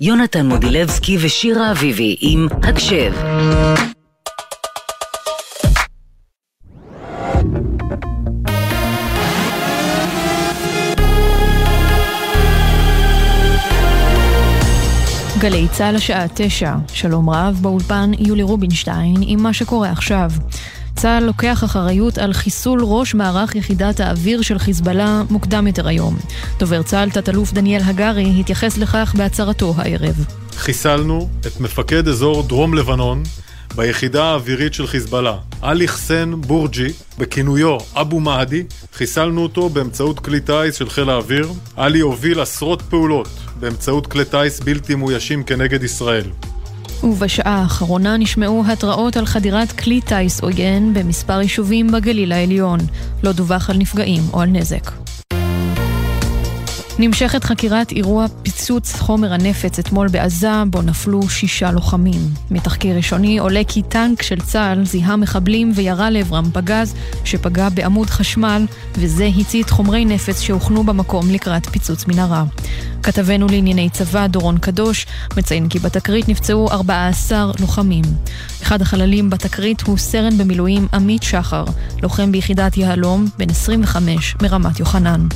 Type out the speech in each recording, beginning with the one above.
יונתן מודילבסקי ושירה אביבי עם הקשב גלי צה"ל השעה תשע, שלום רב באולפן יולי רובינשטיין עם מה שקורה עכשיו. צה"ל לוקח אחריות על חיסול ראש מערך יחידת האוויר של חיזבאללה מוקדם יותר היום. דובר צה"ל, תת-אלוף דניאל הגרי, התייחס לכך בהצהרתו הערב. חיסלנו את מפקד אזור דרום לבנון ביחידה האווירית של חיזבאללה, עלי חסן בורג'י, בכינויו אבו מהדי, חיסלנו אותו באמצעות כלי טיס של חיל האוויר. עלי הוביל עשרות פעולות באמצעות כלי טיס בלתי מאוישים כנגד ישראל. ובשעה האחרונה נשמעו התראות על חדירת כלי טיס עוין במספר יישובים בגליל העליון. לא דווח על נפגעים או על נזק. נמשכת חקירת אירוע פיצוץ חומר הנפץ אתמול בעזה, בו נפלו שישה לוחמים. מתחקיר ראשוני עולה כי טנק של צה"ל זיהה מחבלים וירה לעברם פגז שפגע בעמוד חשמל, וזה הצית חומרי נפץ שהוכנו במקום לקראת פיצוץ מנהרה. כתבנו לענייני צבא, דורון קדוש, מציין כי בתקרית נפצעו 14 לוחמים. אחד החללים בתקרית הוא סרן במילואים עמית שחר, לוחם ביחידת יהלום, בן 25 מרמת יוחנן.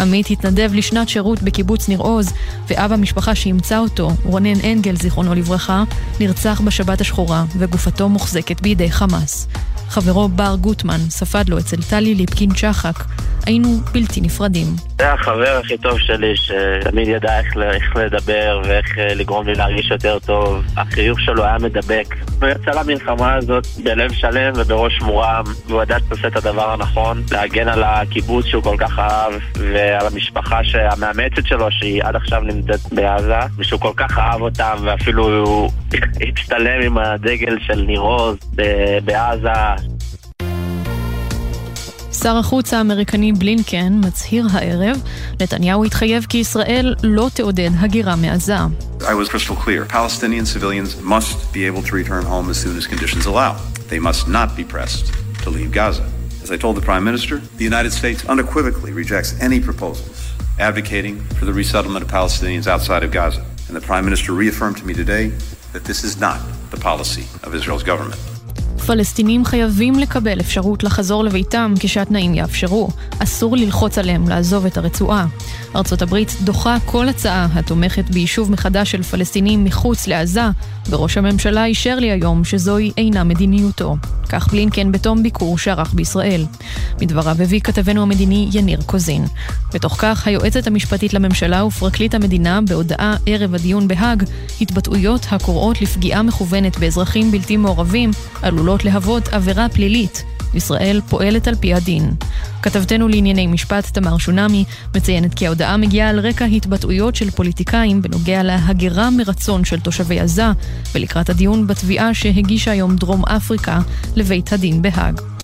עמית התנדב לשנת שירות בקיבוץ ניר עוז, ואב המשפחה שאימצה אותו, רונן אנגל, זיכרונו לברכה, נרצח בשבת השחורה, וגופתו מוחזקת בידי חמאס. חברו בר גוטמן ספד לו אצל טלי ליפקין צ'חק. היינו בלתי נפרדים. זה החבר הכי טוב שלי, שתמיד ידע איך, איך לדבר ואיך אה, לגרום לי להרגיש יותר טוב. החיוך שלו היה מדבק. הוא יצא למלחמה הזאת בלב שלם ובראש מורם, והוא ידע שעושה את הדבר הנכון, להגן על הקיבוץ שהוא כל כך אהב, ועל המשפחה המאמצת שלו, שהיא עד עכשיו נמצאת בעזה, ושהוא כל כך אהב אותם, ואפילו הוא הצטלם עם הדגל של ניר עוז בעזה. שר החוץ האמריקני בלינקן מצהיר הערב, נתניהו התחייב כי ישראל לא תעודד הגירה מעזה. I was crystal clear. Palestinian civilians must be able to return home as soon as conditions allow. They must not be pressed to leave Gaza. As I told the Prime Minister, the United States unequivocally rejects any proposals advocating for the resettlement of Palestinians outside of Gaza. And the Prime Minister reaffirmed to me today that this is not the policy of Israel's government. פלסטינים חייבים לקבל אפשרות לחזור לביתם כשהתנאים יאפשרו. אסור ללחוץ עליהם לעזוב את הרצועה. ארצות הברית דוחה כל הצעה התומכת ביישוב מחדש של פלסטינים מחוץ לעזה, וראש הממשלה אישר לי היום שזוהי אינה מדיניותו. כך בלינקן בתום ביקור שערך בישראל. מדבריו הביא כתבנו המדיני יניר קוזין. בתוך כך, היועצת המשפטית לממשלה ופרקליט המדינה בהודעה ערב הדיון בהאג, התבטאויות הקוראות לפגיעה מכוונת באזרחים בלתי מעורבים עלולות להוות עבירה פלילית. ישראל פועלת על פי הדין. כתבתנו לענייני משפט תמר שונמי מציינת כי ההודעה מגיעה על רקע התבטאויות של פוליטיקאים בנוגע להגירה מרצון של תושבי עזה ולקראת הדיון בתביעה שהגישה היום דרום אפריקה לבית הדין בהאג.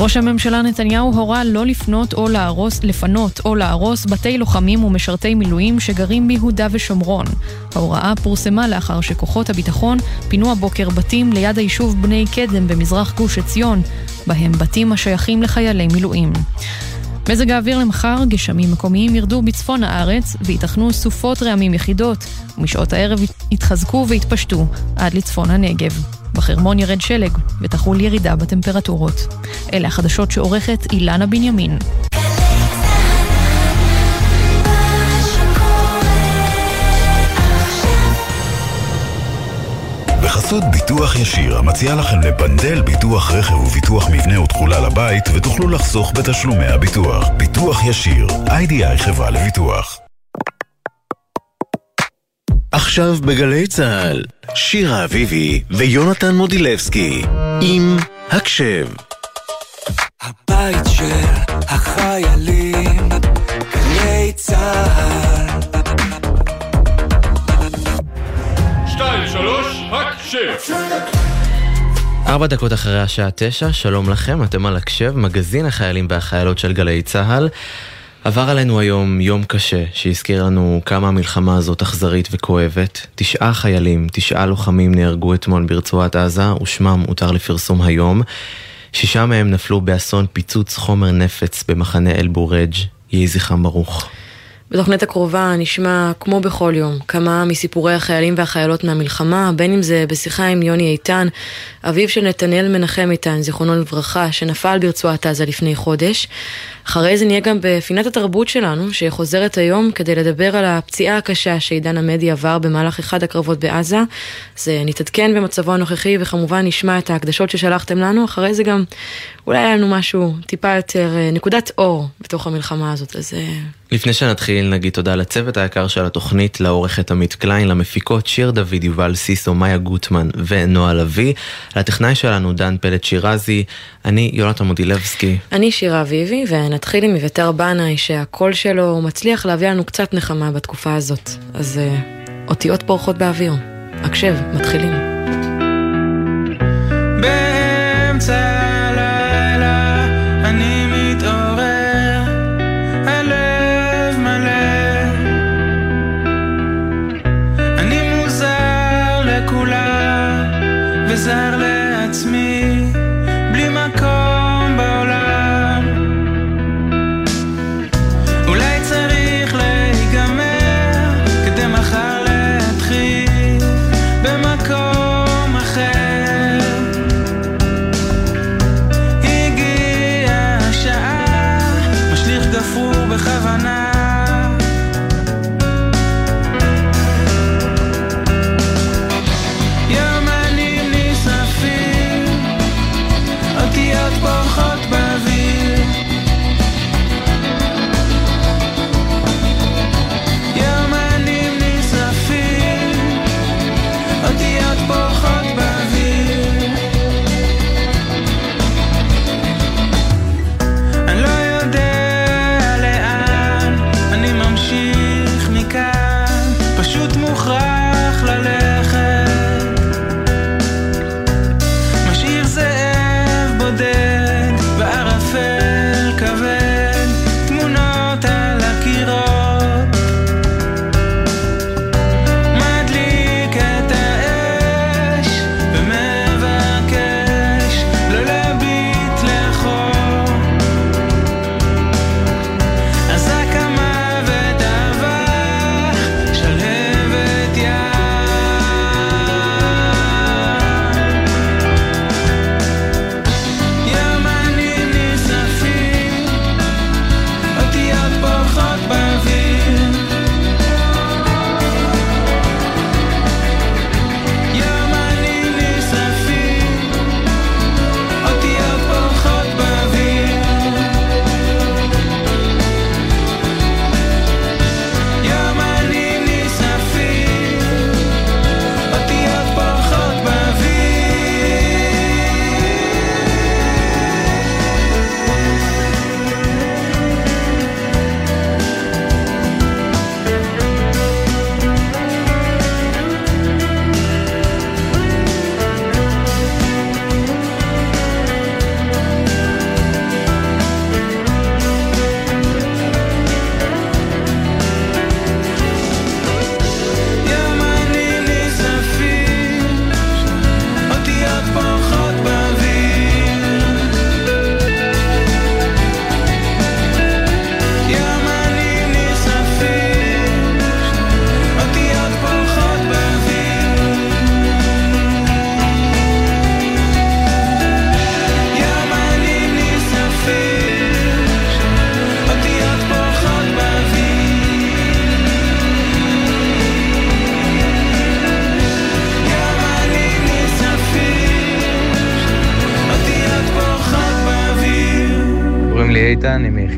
ראש הממשלה נתניהו הורה לא לפנות או להרוס, לפנות או להרוס בתי לוחמים ומשרתי מילואים שגרים ביהודה ושומרון. ההוראה פורסמה לאחר שכוחות הביטחון פינו הבוקר בתים ליד היישוב בני קדם במזרח גוש עציון, בהם בתים השייכים לחיילי מילואים. מזג האוויר למחר, גשמים מקומיים ירדו בצפון הארץ וייתכנו סופות רעמים יחידות, ומשעות הערב יתחזקו ויתפשטו עד לצפון הנגב. בחרמון ירד שלג ותחול ירידה בטמפרטורות. אלה החדשות שעורכת אילנה בנימין. בחסות ביטוח ישיר, המציע לכם לפנדל ביטוח רכב וביטוח מבנה ותכולה לבית, ותוכלו לחסוך בתשלומי הביטוח. ביטוח ישיר, איי-די-איי חברה לביטוח. עכשיו בגלי צה"ל, שירה אביבי ויונתן מודילבסקי, עם הקשב. הבית של החיילים, גלי צה"ל. שתיים, שלוש, הקשב! ארבע דקות אחרי השעה תשע, שלום לכם, אתם על הקשב, מגזין החיילים והחיילות של גלי צה"ל. עבר עלינו היום יום קשה, שהזכיר לנו כמה המלחמה הזאת אכזרית וכואבת. תשעה חיילים, תשעה לוחמים נהרגו אתמול ברצועת עזה, ושמם הותר לפרסום היום. שישה מהם נפלו באסון פיצוץ חומר נפץ במחנה אל-בורג', יהי זכרם ברוך. בתוכנית הקרובה נשמע, כמו בכל יום, כמה מסיפורי החיילים והחיילות מהמלחמה, בין אם זה בשיחה עם יוני איתן, אביו של נתנאל מנחם איתן, זיכרונו לברכה, שנפל ברצועת עזה לפני חודש. אחרי זה נהיה גם בפינת התרבות שלנו, שחוזרת היום כדי לדבר על הפציעה הקשה שעידן עמדי עבר במהלך אחד הקרבות בעזה. אז נתעדכן במצבו הנוכחי וכמובן נשמע את ההקדשות ששלחתם לנו, אחרי זה גם אולי היה לנו משהו טיפה יותר, אה, נקודת אור בתוך המלחמה הזאת, אז... אה, לפני שנתחיל נגיד תודה לצוות היקר של התוכנית, לעורכת עמית קליין, למפיקות שיר דוד, יובל סיסו, מאיה גוטמן ונועה לביא, לטכנאי שלנו דן פלט שירזי, אני יונתן מודילבסקי. אני שירה אביבי, ונתחיל עם אביתר בנאי, שהקול שלו מצליח להביא לנו קצת נחמה בתקופה הזאת. אז uh, אותיות פורחות באוויר. הקשב, מתחילים.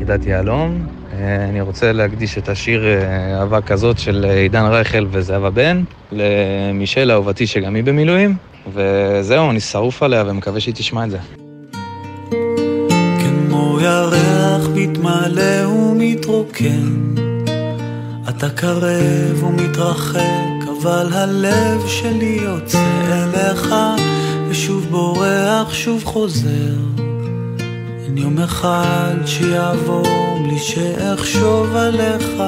יחידת יהלום. אה, אני רוצה להקדיש את השיר אה, אהבה כזאת של אה, עידן רייכל וזהבה בן, למישל אהובתי שגם היא במילואים, וזהו, אני שרוף עליה ומקווה שהיא תשמע את זה. כמו ירח מתמלא ומתרוקן, אתה קרב ומתרחק, אבל הלב שלי יוצא אליך, ושוב בורח, שוב חוזר. יום אחד שיעבור בלי שאחשוב עליך,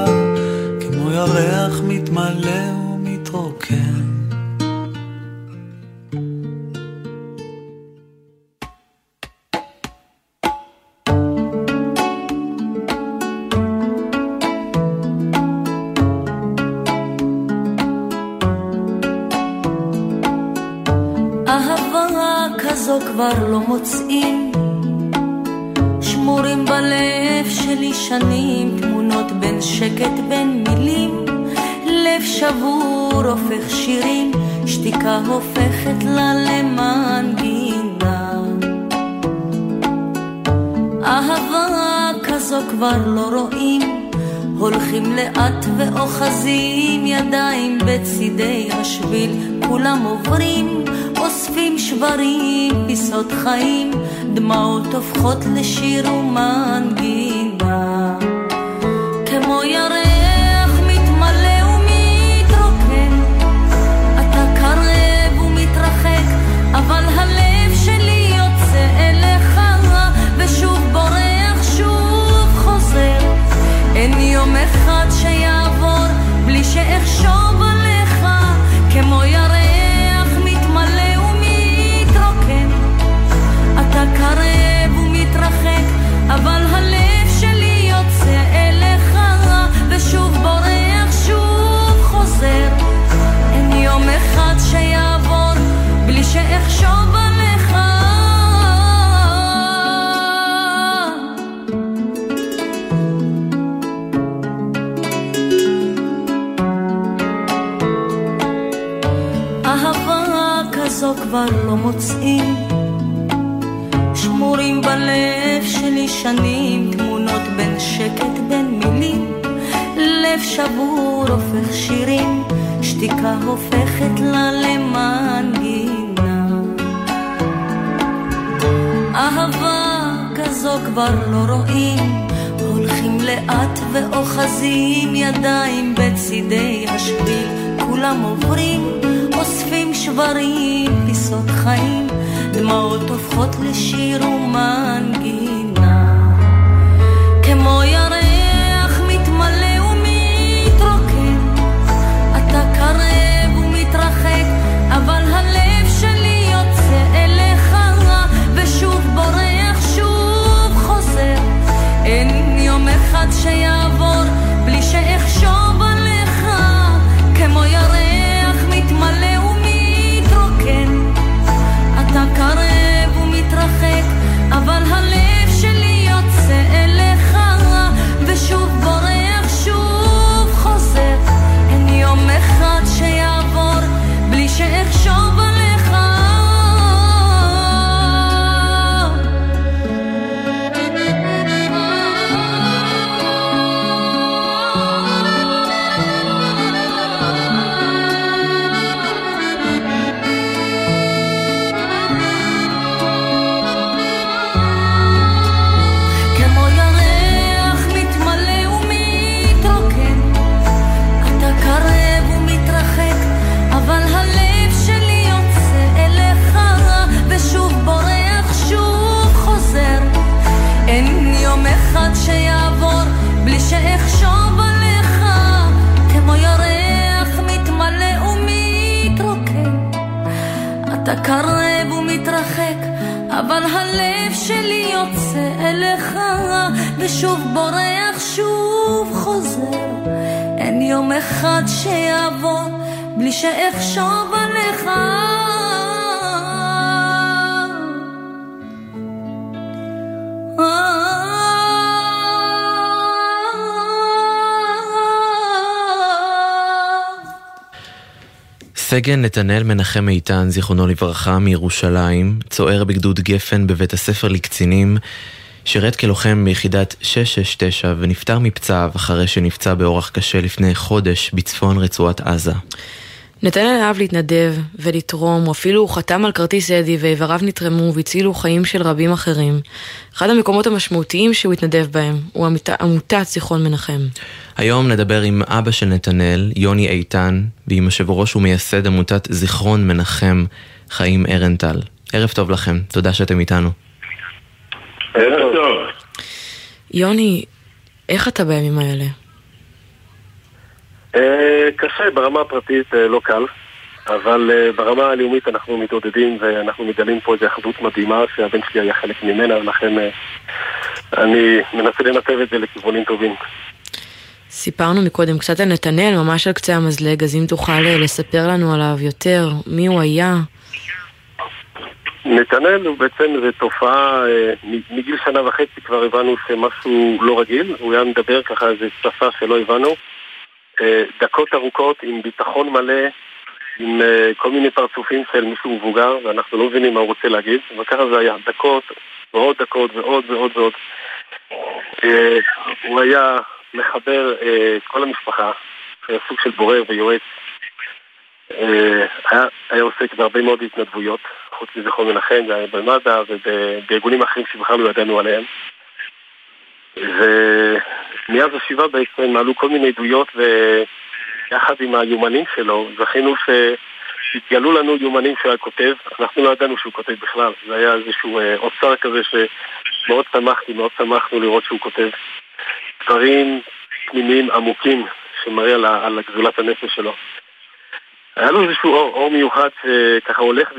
כמו ירח מתמלא ומתרוקן. כבר לא מוצאים שנים תמונות בין שקט בין מילים. לב שבור הופך שירים שתיקה הופכת לה למנגינה. אהבה כזו כבר לא רואים. הולכים לאט ואוחזים ידיים בצידי השביל. כולם עוברים אוספים שברים, פיסות חיים, דמעות הופכות לשיר ומנגינה. מתמלא ומתרוקן, ומתרחק, אבל הלב שלי אליך, ושוב בורח, שוב חוזר. יום אחד בלי שאחשוב עליך, כמו ירח קרב ומתרחק, אבל שתיקה הופכת לה למנגינה. אהבה כזו כבר לא רואים, הולכים לאט ואוחזים ידיים בצידי השביל, כולם עוברים, אוספים שברים, פיסות חיים. דמעות הופכות לשיר ומנגינה כמו ירח אחד שיעבור בלי שאחשוב אתה קרב ומתרחק, אבל הלב שלי יוצא אליך, ושוב בורח, שוב חוזר. אין יום אחד שיעבור בלי שאחשוב עליך. סגן נתנאל מנחם איתן, זיכרונו לברכה, מירושלים, צוער בגדוד גפן בבית הספר לקצינים, שירת כלוחם ביחידת 669 ונפטר מפצעיו אחרי שנפצע באורח קשה לפני חודש בצפון רצועת עזה. נתנאל אהב להתנדב ולתרום, או אפילו הוא חתם על כרטיס אדי ואיבריו נתרמו והצילו חיים של רבים אחרים. אחד המקומות המשמעותיים שהוא התנדב בהם הוא עמותת זיכרון מנחם. היום נדבר עם אבא של נתנאל, יוני איתן, ועם יושב ראש ומייסד עמותת זיכרון מנחם, חיים ארנטל. ערב טוב לכם, תודה שאתם איתנו. ערב טוב. יוני, איך אתה בימים האלה? אה, קשה, ברמה הפרטית אה, לא קל, אבל אה, ברמה הלאומית אנחנו מתעודדים ואנחנו מגלים פה איזו אחדות מדהימה שהבן שלי היה חלק ממנה, ולכן אני מנסה לנתב את זה לכיוונים טובים. סיפרנו מקודם קצת על נתנאל, ממש על קצה המזלג, אז אם תוכל לספר לנו עליו יותר, מי הוא היה? נתנאל הוא בעצם, זו תופעה, מגיל שנה וחצי כבר הבנו שמשהו לא רגיל, הוא היה מדבר ככה איזה שפה שלא הבנו. אה, דקות ארוכות עם ביטחון מלא, עם אה, כל מיני פרצופים של מישהו מבוגר, ואנחנו לא מבינים מה הוא רוצה להגיד, וככה זה היה, דקות ועוד דקות ועוד ועוד ועוד. הוא היה מחבר את כל המשפחה, היה סוג של בורר ויועץ. היה, עוסק בהרבה מאוד התנדבויות. חוץ מזכרון מנחם, במד"א ובארגונים אחרים שבכלל לא ידענו עליהם. ומאז השבעה בעצם עלו כל מיני עדויות ויחד עם היומנים שלו זכינו שהתגלו לנו יומנים שהוא היה כותב, אנחנו לא ידענו שהוא כותב בכלל, זה היה איזשהו אה, אוצר כזה שמאוד שמחתי, מאוד שמחנו לראות שהוא כותב. דברים פנימיים עמוקים שמראה על, על גזולת הנפש שלו. היה לו איזשהו אור, אור מיוחד שככה הולך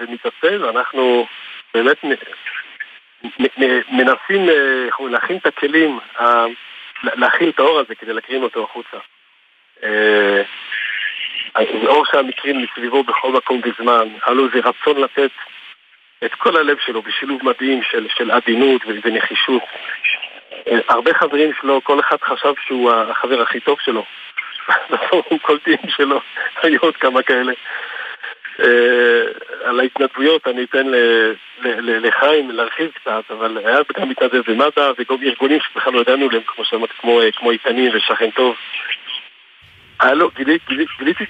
ומתעצב, ואנחנו באמת מנסים אה, להכין את הכלים, להכין את האור הזה כדי להקרין אותו החוצה. אה, זה אור שהמקרים מסביבו בכל מקום וזמן, היה לו איזה רצון לתת את כל הלב שלו בשילוב מדהים של, של עדינות ונחישות. אה, הרבה חברים שלו, כל אחד חשב שהוא החבר הכי טוב שלו. בפורום קולטים שלו, היו עוד כמה כאלה. אה, על ההתנדבויות אני אתן לחיים להרחיב קצת, אבל היה גם מתנדב במד"א וגם ארגונים שבכלל לא ידענו עליהם, כמו שאמרת, כמו איתנים ושכן טוב. לו, גיליתי, גיליתי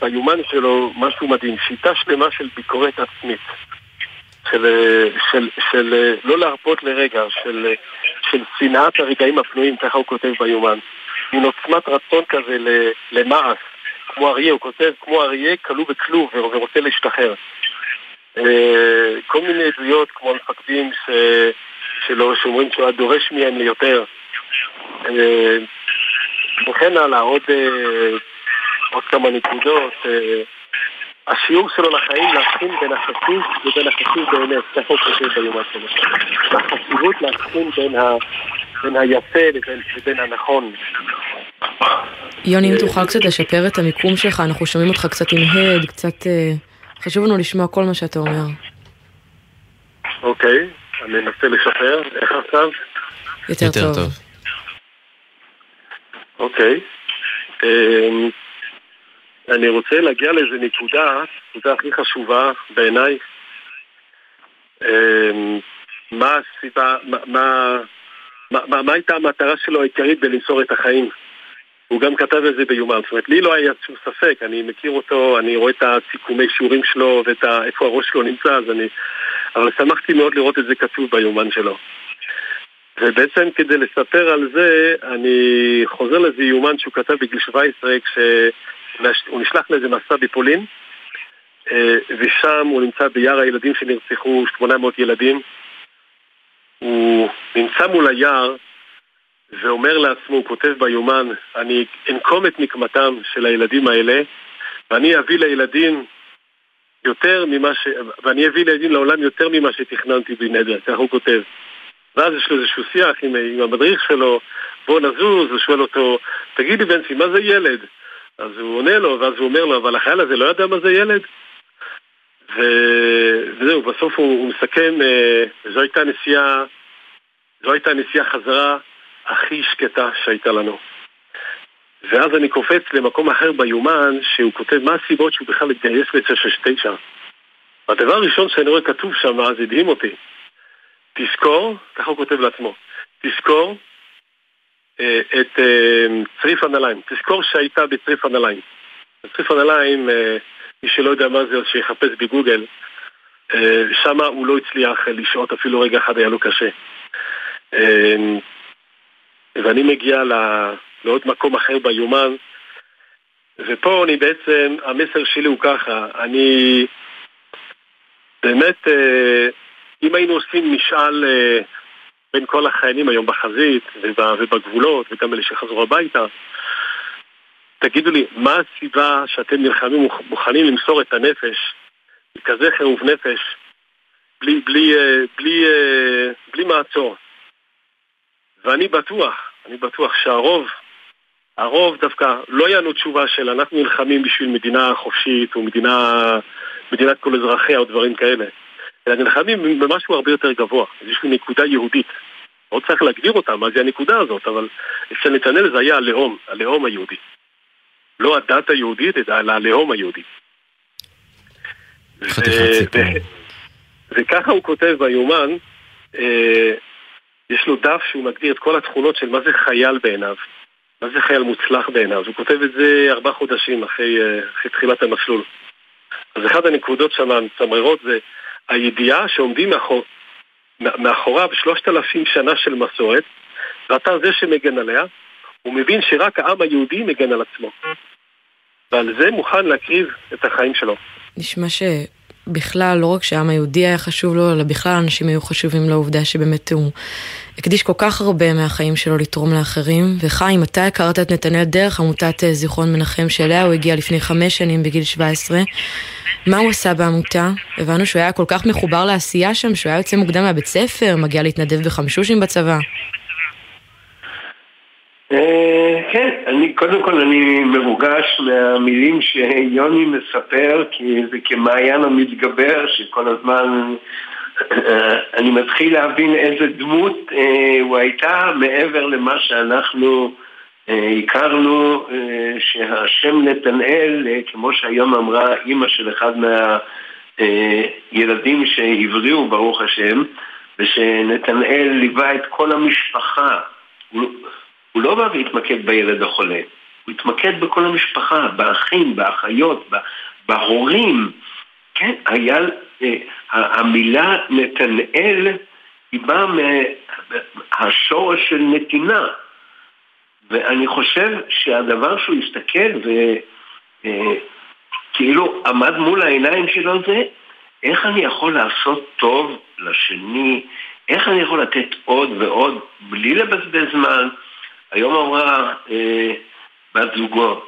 ביומן שלו משהו מדהים, שיטה שלמה של ביקורת עצמית. של, של, של לא להרפות לרגע, של, של שנאת הרגעים הפנויים, ככה הוא כותב ביומן. מין עוצמת רצון כזה למעש, כמו אריה, הוא כותב כמו אריה כלוא בכלוב ורוצה להשתחרר. אה, כל מיני עדויות כמו המפקדים ש... שלו, שאומרים שהוא היה דורש מהם ליותר. אה, וכן הלאה, עוד, אה, עוד כמה נקודות. השיעור שלו לחיים להבחין בין החשוב לבין החשוב באמת, ככה הוא כותב ביומן שלו. החשיבות להבחין בין ה... בין היפה לבין, לבין הנכון. יוני, אם תוכל קצת לשפר את המיקום שלך, אנחנו שומעים אותך קצת עם הד, קצת... אה, חשוב לנו לשמוע כל מה שאתה אומר. אוקיי, אני אנסה לשפר. איך עכשיו? יותר, יותר טוב. טוב. אוקיי. אמ, אני רוצה להגיע לאיזה נקודה, נקודה הכי חשובה בעיניי. אמ, מה הסיבה, מה, מה, מה, מה, מה הייתה המטרה שלו העיקרית בלמסור את החיים? הוא גם כתב את זה ביומן, זאת אומרת, לי לא היה שום ספק, אני מכיר אותו, אני רואה את הסיכומי שיעורים שלו ואת ה... איפה הראש שלו נמצא, אז אני... אבל שמחתי מאוד לראות את זה כתוב ביומן שלו. ובעצם כדי לספר על זה, אני חוזר לאיזה יומן שהוא כתב בגיל 17, כשהוא נשלח לאיזה מסע בפולין, אה, ושם הוא נמצא ביער הילדים שנרצחו, 800 ילדים, הוא נמצא מול היער ואומר לעצמו, הוא כותב ביומן, אני אנקום את נקמתם של הילדים האלה ואני אביא לילדים יותר ממה ש... ואני אביא לילדים לעולם יותר ממה שתכננתי בלי נדר, כך הוא כותב. ואז יש לו איזשהו שיח עם, עם המדריך שלו, בוא נזוז, הוא שואל אותו, תגיד לי בנצי, מה זה ילד? אז הוא עונה לו, ואז הוא אומר לו, אבל החייל הזה לא יודע מה זה ילד? ו... וזהו, בסוף הוא, הוא מסכם, אה, זו הייתה נסיעה, זו הייתה נסיעה חזרה הכי שקטה שהייתה לנו. ואז אני קופץ למקום אחר ביומן, שהוא כותב מה הסיבות שהוא בכלל התגייס ב-969. הדבר הראשון שאני רואה כתוב שם, זה הדהים אותי. תזכור, ככה הוא כותב לעצמו, תזכור אה, את אה, צריף הנעליים. תזכור שהיית בצריף הנעליים. צריף הנעליים, אה, מי שלא יודע מה זה, אז שיחפש בגוגל. אה, שם הוא לא הצליח לשהות אפילו רגע אחד, היה לו קשה. אה, ואני מגיע לעוד מקום אחר ביומן, ופה אני בעצם, המסר שלי הוא ככה, אני באמת, אה, אם היינו עושים משאל בין כל החיילים היום בחזית ובגבולות וגם אלה שחזרו הביתה, תגידו לי, מה הסיבה שאתם נלחמים מוכנים למסור את הנפש, כזה חירוב נפש, בלי, בלי, אה, בלי, אה, בלי מעצור? ואני בטוח, אני בטוח שהרוב, הרוב דווקא לא יענו תשובה של אנחנו נלחמים בשביל מדינה חופשית או מדינה, מדינת כל אזרחיה או דברים כאלה, אלא נלחמים במשהו הרבה יותר גבוה, איזושהי נקודה יהודית. עוד צריך להגדיר אותה, מה זה הנקודה הזאת, אבל אצל נתנאל זה היה הלאום, הלאום היהודי. לא הדת היהודית, אלא הלאום היהודי. וככה הוא כותב ביומן, אה, יש לו דף שהוא מגדיר את כל התכונות של מה זה חייל בעיניו, מה זה חייל מוצלח בעיניו. הוא כותב את זה ארבעה חודשים אחרי, אה, אחרי תחילת המסלול. אז אחת הנקודות שם המצמררות זה הידיעה שעומדים מאחור, מאחוריו שלושת אלפים שנה של מסורת, ואתה זה שמגן עליה, הוא מבין שרק העם היהודי מגן על עצמו. ועל זה מוכן להקריב את החיים שלו. נשמע שבכלל, לא רק שהעם היהודי היה חשוב לו, אלא בכלל אנשים היו חשובים לעובדה שבאמת הוא הקדיש כל כך הרבה מהחיים שלו לתרום לאחרים. וחיים, אתה הכרת את נתנאל דרך עמותת אה, זיכרון מנחם, שאליה הוא הגיע לפני חמש שנים בגיל 17. מה הוא עשה בעמותה? הבנו שהוא היה כל כך מחובר לעשייה שם, שהוא היה יוצא מוקדם מהבית ספר, מגיע להתנדב בחמשושים בצבא. אה, כן, אני, קודם כל אני מרוגש מהמילים שיוני מספר, כי זה כמעיין המתגבר, שכל הזמן אה, אני מתחיל להבין איזה דמות אה, הוא הייתה מעבר למה שאנחנו הכרנו, שהשם נתנאל, כמו שהיום אמרה אימא של אחד מהילדים שהבריאו, ברוך השם, ושנתנאל ליווה את כל המשפחה. הוא לא בא והתמקד בילד החולה, הוא התמקד בכל המשפחה, באחים, באחיות, בהורים. כן, היה, אה, המילה נתנאל היא באה מהשורש של נתינה. ואני חושב שהדבר שהוא הסתכל וכאילו אה, עמד מול העיניים שלו זה איך אני יכול לעשות טוב לשני, איך אני יכול לתת עוד ועוד בלי לבזבז זמן. היום אמרה אה, בת זוגו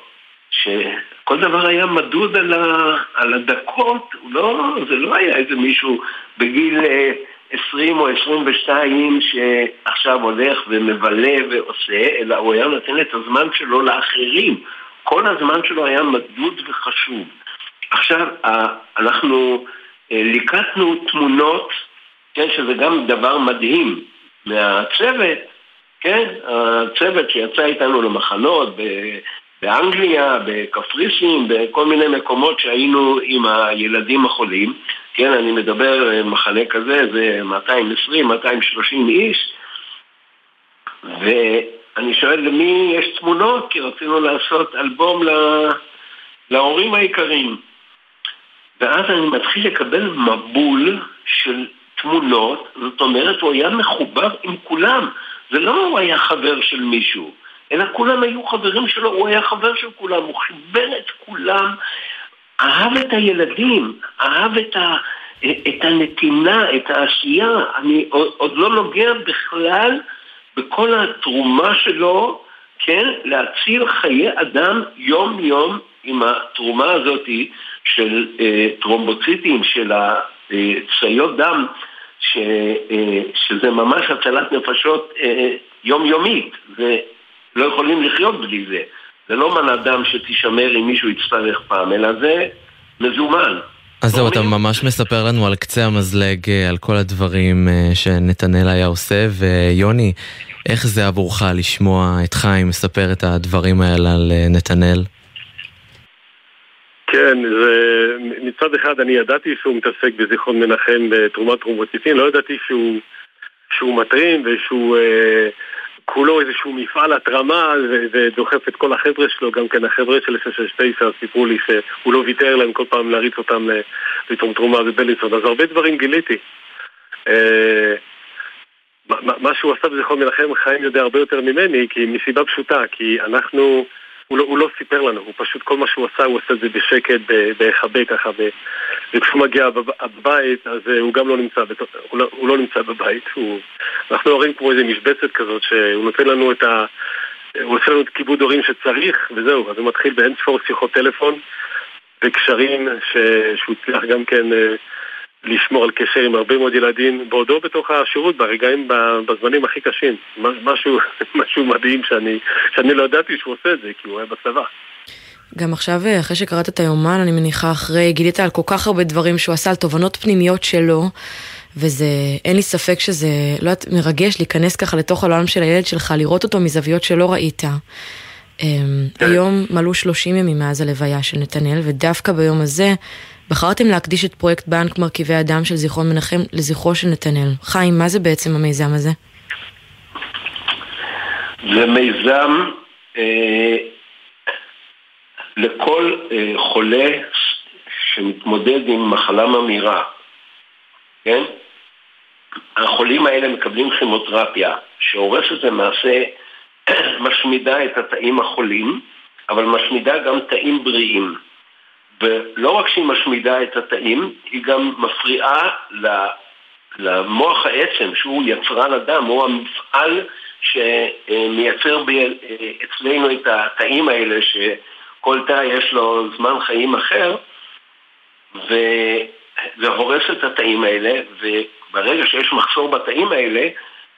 שכל דבר היה מדוד על, ה, על הדקות, לא, זה לא היה איזה מישהו בגיל אה, 20 או 22 שעכשיו הולך ומבלה ועושה, אלא הוא היה נותן את הזמן שלו לאחרים. כל הזמן שלו היה מדוד וחשוב. עכשיו, אנחנו אה, ליקטנו תמונות, כן, שזה גם דבר מדהים מהצוות, כן, הצוות שיצא איתנו למחנות באנגליה, בקפריסין, בכל מיני מקומות שהיינו עם הילדים החולים, כן, אני מדבר אה, מחנה כזה, זה 220-230 איש, ואני שואל למי יש תמונות, כי רצינו לעשות אלבום להורים היקרים. ואז אני מתחיל לקבל מבול של תמונות, זאת אומרת, הוא היה מחובר עם כולם. זה לא הוא היה חבר של מישהו, אלא כולם היו חברים שלו, הוא היה חבר של כולם, הוא חיבר את כולם, אהב את הילדים, אהב את, ה, את הנתינה, את העשייה. אני עוד לא נוגע בכלל בכל התרומה שלו, כן, להציל חיי אדם יום-יום עם התרומה הזאת של אה, טרומבוציטים, של הציות דם. ש, אה, שזה ממש הצלת נפשות אה, יומיומית, ולא יכולים לחיות בלי זה. זה לא מנה דם שתישמר אם מישהו יצטרך פעם, אלא זה מזומן. אז זהו, אתה ממש מספר לנו על קצה המזלג, אה, על כל הדברים שנתנאל היה עושה, ויוני, איך זה עבורך לשמוע את חיים מספר את הדברים האלה על נתנאל? כן, זה, מצד אחד אני ידעתי שהוא מתעסק בזיכרון מנחם בתרומת טרומבוציטין, לא ידעתי שהוא, שהוא מטרים ושהוא אה, כולו איזשהו מפעל התרמה ו, ודוחף את כל החבר'ה שלו, גם כן החבר'ה של 669 סיפרו לי שהוא לא ויתר להם כל פעם להריץ אותם לתרום תרומה בבלינסון, אז הרבה דברים גיליתי. אה, מה שהוא עשה בזיכרון מנחם חיים יודע הרבה יותר ממני, כי מסיבה פשוטה, כי אנחנו... הוא לא, הוא לא סיפר לנו, הוא פשוט, כל מה שהוא עשה, הוא עושה את זה בשקט, בהיחבא ככה, וכשהוא מגיע בבית, אז אה, הוא גם לא נמצא, הוא לא, הוא לא נמצא בבית, הוא, אנחנו רואים כמו איזה משבצת כזאת, שהוא נותן לנו את ה... הוא עושה לנו את כיבוד הורים שצריך, וזהו, אז הוא מתחיל באין ספור שיחות טלפון וקשרים ש... שהוא הצליח גם כן אה, לשמור על קשר עם הרבה מאוד ילדים, בעודו בתוך השירות, ברגעים, בזמנים הכי קשים. משהו, משהו מדהים שאני, שאני לא ידעתי שהוא עושה את זה, כי הוא היה בצבא. גם עכשיו, אה, אחרי שקראת את היומן, אני מניחה, אחרי, גילית על כל כך הרבה דברים שהוא עשה, על תובנות פנימיות שלו, וזה, אין לי ספק שזה, לא יודעת, מרגש להיכנס ככה לתוך העולם של הילד שלך, לראות אותו מזוויות שלא ראית. אמ, כן. היום מלאו 30 ימים מאז הלוויה של נתנאל, ודווקא ביום הזה בחרתם להקדיש את פרויקט בנק מרכיבי אדם של זיכרון מנחם לזכרו של נתנאל. חיים, מה זה בעצם המיזם הזה? זה מיזם אה, לכל אה, חולה שמתמודד עם מחלה ממאירה, כן? החולים האלה מקבלים כימותרפיה, שהורסת למעשה, משמידה את התאים החולים, אבל משמידה גם תאים בריאים. ולא רק שהיא משמידה את התאים, היא גם מפריעה למוח העצם, שהוא יצרן אדם, הוא המפעל שמייצר אצלנו את התאים האלה, שכל תא יש לו זמן חיים אחר, וזה הורס את התאים האלה, וברגע שיש מחסור בתאים האלה,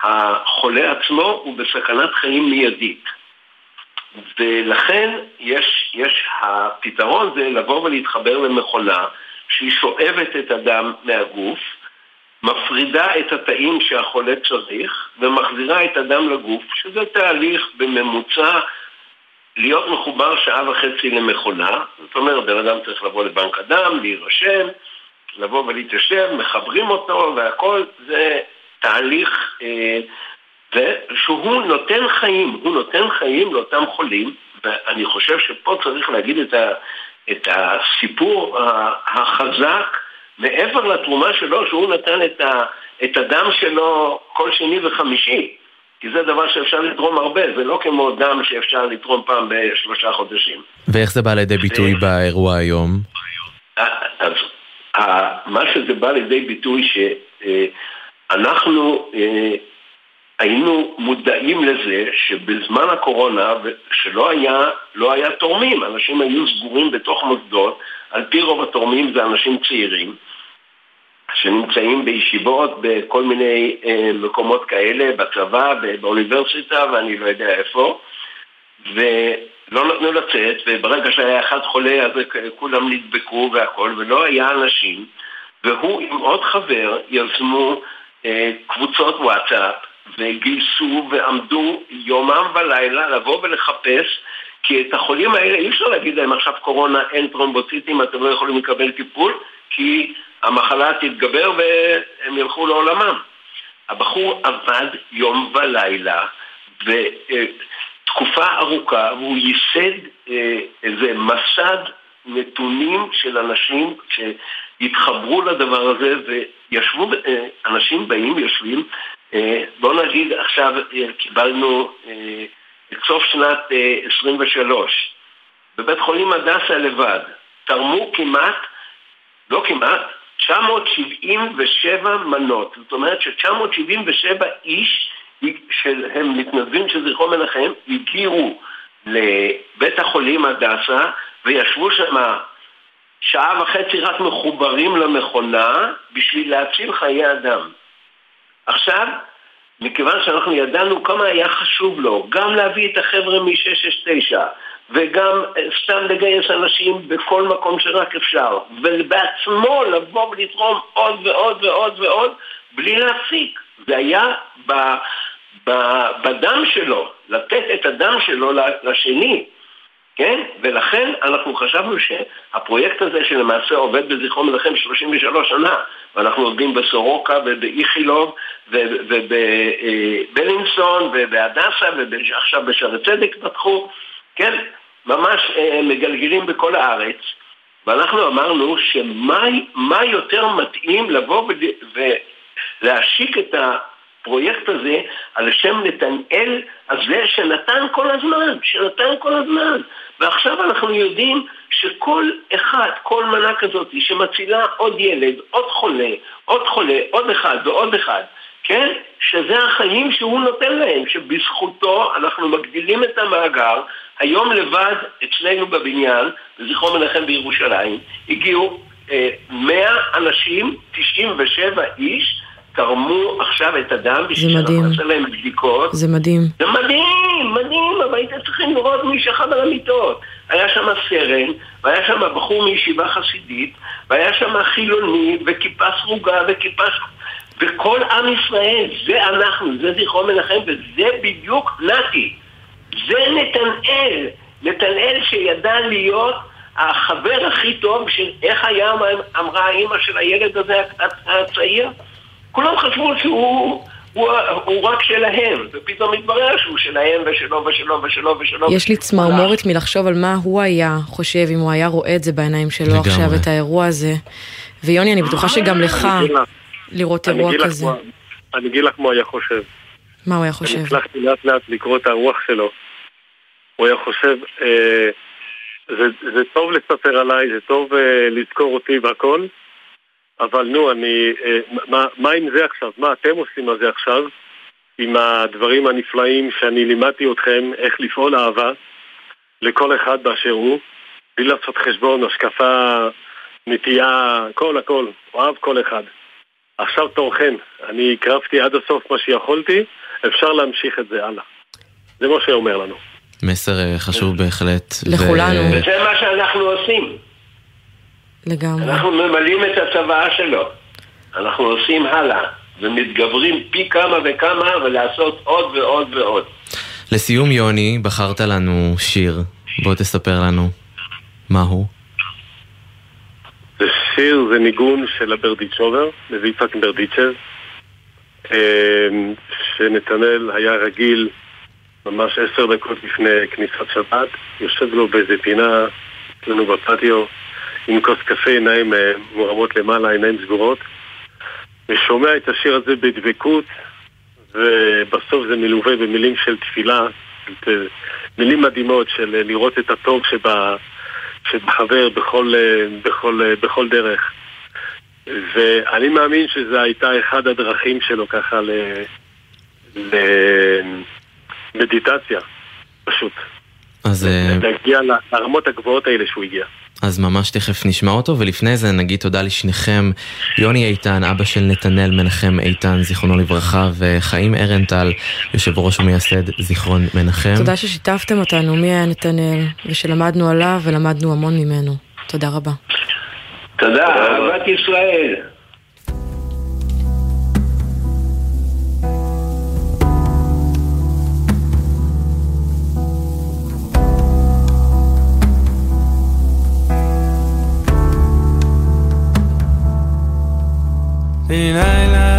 החולה עצמו הוא בסכנת חיים מיידית. ולכן יש, יש הפתרון זה לבוא ולהתחבר למכונה שהיא שואבת את הדם מהגוף, מפרידה את התאים שהחולה צריך ומחזירה את הדם לגוף, שזה תהליך בממוצע להיות מחובר שעה וחצי למכונה, זאת אומרת, בן אדם צריך לבוא לבנק הדם, להירשם, לבוא ולהתיישב, מחברים אותו והכל, זה תהליך אה, שהוא נותן חיים, הוא נותן חיים לאותם חולים, ואני חושב שפה צריך להגיד את, ה, את הסיפור החזק מעבר לתרומה שלו, שהוא נתן את, ה, את הדם שלו כל שני וחמישי. כי זה דבר שאפשר לתרום הרבה, זה לא כמו דם שאפשר לתרום פעם בשלושה חודשים. ואיך זה בא לידי ביטוי ו... באירוע היום? אז מה שזה בא לידי ביטוי שאנחנו אה, היינו מודעים לזה שבזמן הקורונה, שלא היה, לא היה תורמים, אנשים היו סגורים בתוך מוסדות, על פי רוב התורמים זה אנשים צעירים, שנמצאים בישיבות בכל מיני אה, מקומות כאלה, בצבא, באוניברסיטה ואני לא יודע איפה, ולא נתנו לצאת, וברגע שהיה אחד חולה אז כולם נדבקו והכל, ולא היה אנשים, והוא עם עוד חבר יזמו אה, קבוצות וואטסאפ וגייסו ועמדו יומם ולילה לבוא ולחפש כי את החולים האלה אי אפשר להגיד להם עכשיו קורונה, אין טרומבוציטים, אתם לא יכולים לקבל טיפול כי המחלה תתגבר והם ילכו לעולמם. הבחור עבד יום ולילה ותקופה ארוכה והוא ייסד אה, איזה מסד נתונים של אנשים שהתחברו לדבר הזה וישבו, אה, אנשים באים, יושבים בואו נגיד עכשיו אה, קיבלנו אה, את סוף שנת 23 בבית חולים הדסה לבד תרמו כמעט, לא כמעט, 977 מנות. זאת אומרת ש-977 איש שהם מתנדבים של זכרו מנחם הגיעו לבית החולים הדסה וישבו שם שעה וחצי רק מחוברים למכונה בשביל להציל חיי אדם עכשיו, מכיוון שאנחנו ידענו כמה היה חשוב לו גם להביא את החבר'ה מ-669 וגם אה, סתם לגייס אנשים בכל מקום שרק אפשר ובעצמו לבוא ולתרום עוד ועוד ועוד ועוד בלי להפסיק. זה היה ב, ב, בדם שלו, לתת את הדם שלו לשני כן? ולכן אנחנו חשבנו שהפרויקט הזה שלמעשה עובד בזיכרון מנחם 33 שנה ואנחנו עובדים בסורוקה ובאיכילוב ובבלינסון ובהדסה ועכשיו בשערי צדק פתחו, כן? ממש אה, מגלגלים בכל הארץ ואנחנו אמרנו שמה יותר מתאים לבוא ולהשיק את ה... הפרויקט הזה על שם נתנאל הזה שנתן כל הזמן, שנתן כל הזמן. ועכשיו אנחנו יודעים שכל אחד, כל מנה כזאת שמצילה עוד ילד, עוד חולה, עוד חולה, עוד אחד ועוד אחד, כן? שזה החיים שהוא נותן להם, שבזכותו אנחנו מגדילים את המאגר. היום לבד, אצלנו בבניין, בזיכרון מנחם בירושלים, הגיעו אה, 100 אנשים, 97 איש, תרמו עכשיו את הדם בשביל שאנחנו נעשה להם בדיקות. זה מדהים. זה מדהים, מדהים, אבל הייתם צריכים לראות מי שכב על המיטות. היה שם סרן, והיה שם בחור מישיבה חסידית, והיה שם חילוני, וכיפה סרוגה, וכיפה... וכל עם ישראל, זה אנחנו, זה זכרו מנחם, וזה בדיוק נתי. זה נתנאל. נתנאל שידע להיות החבר הכי טוב של איך היה, אמרה האימא של הילד הזה הצעיר? כולם חשבו שהוא... הוא, הוא רק שלהם, ופתאום מתברר שהוא שלהם ושלו ושלו ושלו ושלו. יש לי צמרמורת מלחשוב על מה הוא היה חושב אם הוא היה רואה את זה בעיניים שלו עכשיו, את האירוע הזה. ויוני, אני בטוחה שגם לך לראות אירוע כזה. אני אגיד לך מה הוא היה חושב. מה הוא היה חושב? אני הצלחתי לאט לאט לקרוא את הרוח שלו. הוא היה חושב, אה, זה, זה טוב לספר עליי, זה טוב אה, לזכור אותי והכל, אבל נו, אני, אה, מה, מה עם זה עכשיו? מה אתם עושים על זה עכשיו? עם הדברים הנפלאים שאני לימדתי אתכם איך לפעול אהבה לכל אחד באשר הוא, בלי לעשות חשבון, השקפה, נטייה, הכל הכל, אוהב כל אחד. עכשיו תורכם, אני הקרבתי עד הסוף מה שיכולתי, אפשר להמשיך את זה הלאה. זה מה שאומר לנו. מסר אה, חשוב בהחלט. לכולנו. ו... וזה מה שאנחנו עושים. לגמרי. אנחנו ממלאים את הצוואה שלו. אנחנו עושים הלאה, ומתגברים פי כמה וכמה, ולעשות עוד ועוד ועוד. לסיום, יוני, בחרת לנו שיר. בוא תספר לנו. מהו? זה שיר, זה ניגון של הברדיצ'ובר, לויצק ברדיצ'ב, אה, שנתנאל היה רגיל ממש עשר דקות לפני כניסת שבת, יושב לו באיזה פינה אצלנו בפטיו עם כוס קפה, עיניים אה, מורמות למעלה, עיניים סגורות ושומע את השיר הזה בדבקות ובסוף זה מלווה במילים של תפילה, מילים מדהימות של אה, לראות את הטוב שבה, שבחבר בכל, אה, בכל, בכל דרך ואני מאמין שזו הייתה אחד הדרכים שלו ככה ל... ל... מדיטציה, פשוט. אז... אה, להגיע לרמות הגבוהות האלה שהוא הגיע. אז ממש תכף נשמע אותו, ולפני זה נגיד תודה לשניכם, יוני איתן, אבא של נתנאל מנחם איתן, זיכרונו לברכה, וחיים ארנטל, יושב ראש ומייסד זיכרון מנחם. תודה ששיתפתם אותנו, מי היה נתנאל, ושלמדנו עליו ולמדנו המון ממנו. תודה רבה. תודה, אהבת ישראל. לילה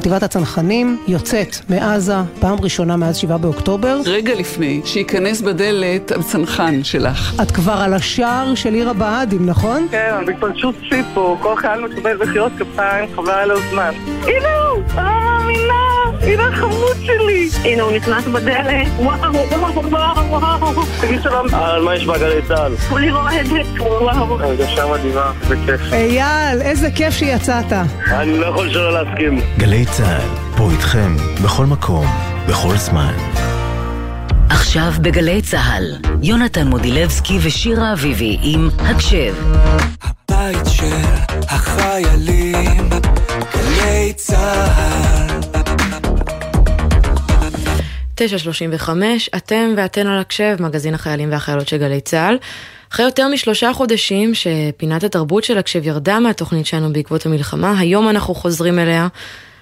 חטיבת הצנחנים יוצאת מעזה פעם ראשונה מאז 7 באוקטובר. רגע לפני שייכנס בדלת הצנחן שלך. את כבר על השער של עיר הבה"דים, נכון? כן, שיא פה, כל חייל מקבל בחירות כפיים, חבל על הזמן. הנה הנה החמוד שלי! הנה הוא נכנס בדלת, וואו, וואו, וואו, וואו. תגיד שלום. על מה יש בגלי צה"ל? כולי רועדת, וואו. הרגשה מדהימה, זה כיף. אייל, איזה כיף שיצאת. אני לא יכול שלא להסכים. גלי צה"ל, פה איתכם, בכל מקום, בכל זמן. עכשיו בגלי צה"ל, יונתן מודילבסקי ושירה אביבי עם הקשב. הבית של החיילים, גלי צה"ל. 9.35, אתם ואתן על הקשב, מגזין החיילים והחיילות של גלי צה"ל. אחרי יותר משלושה חודשים שפינת התרבות של הקשב ירדה מהתוכנית שלנו בעקבות המלחמה, היום אנחנו חוזרים אליה.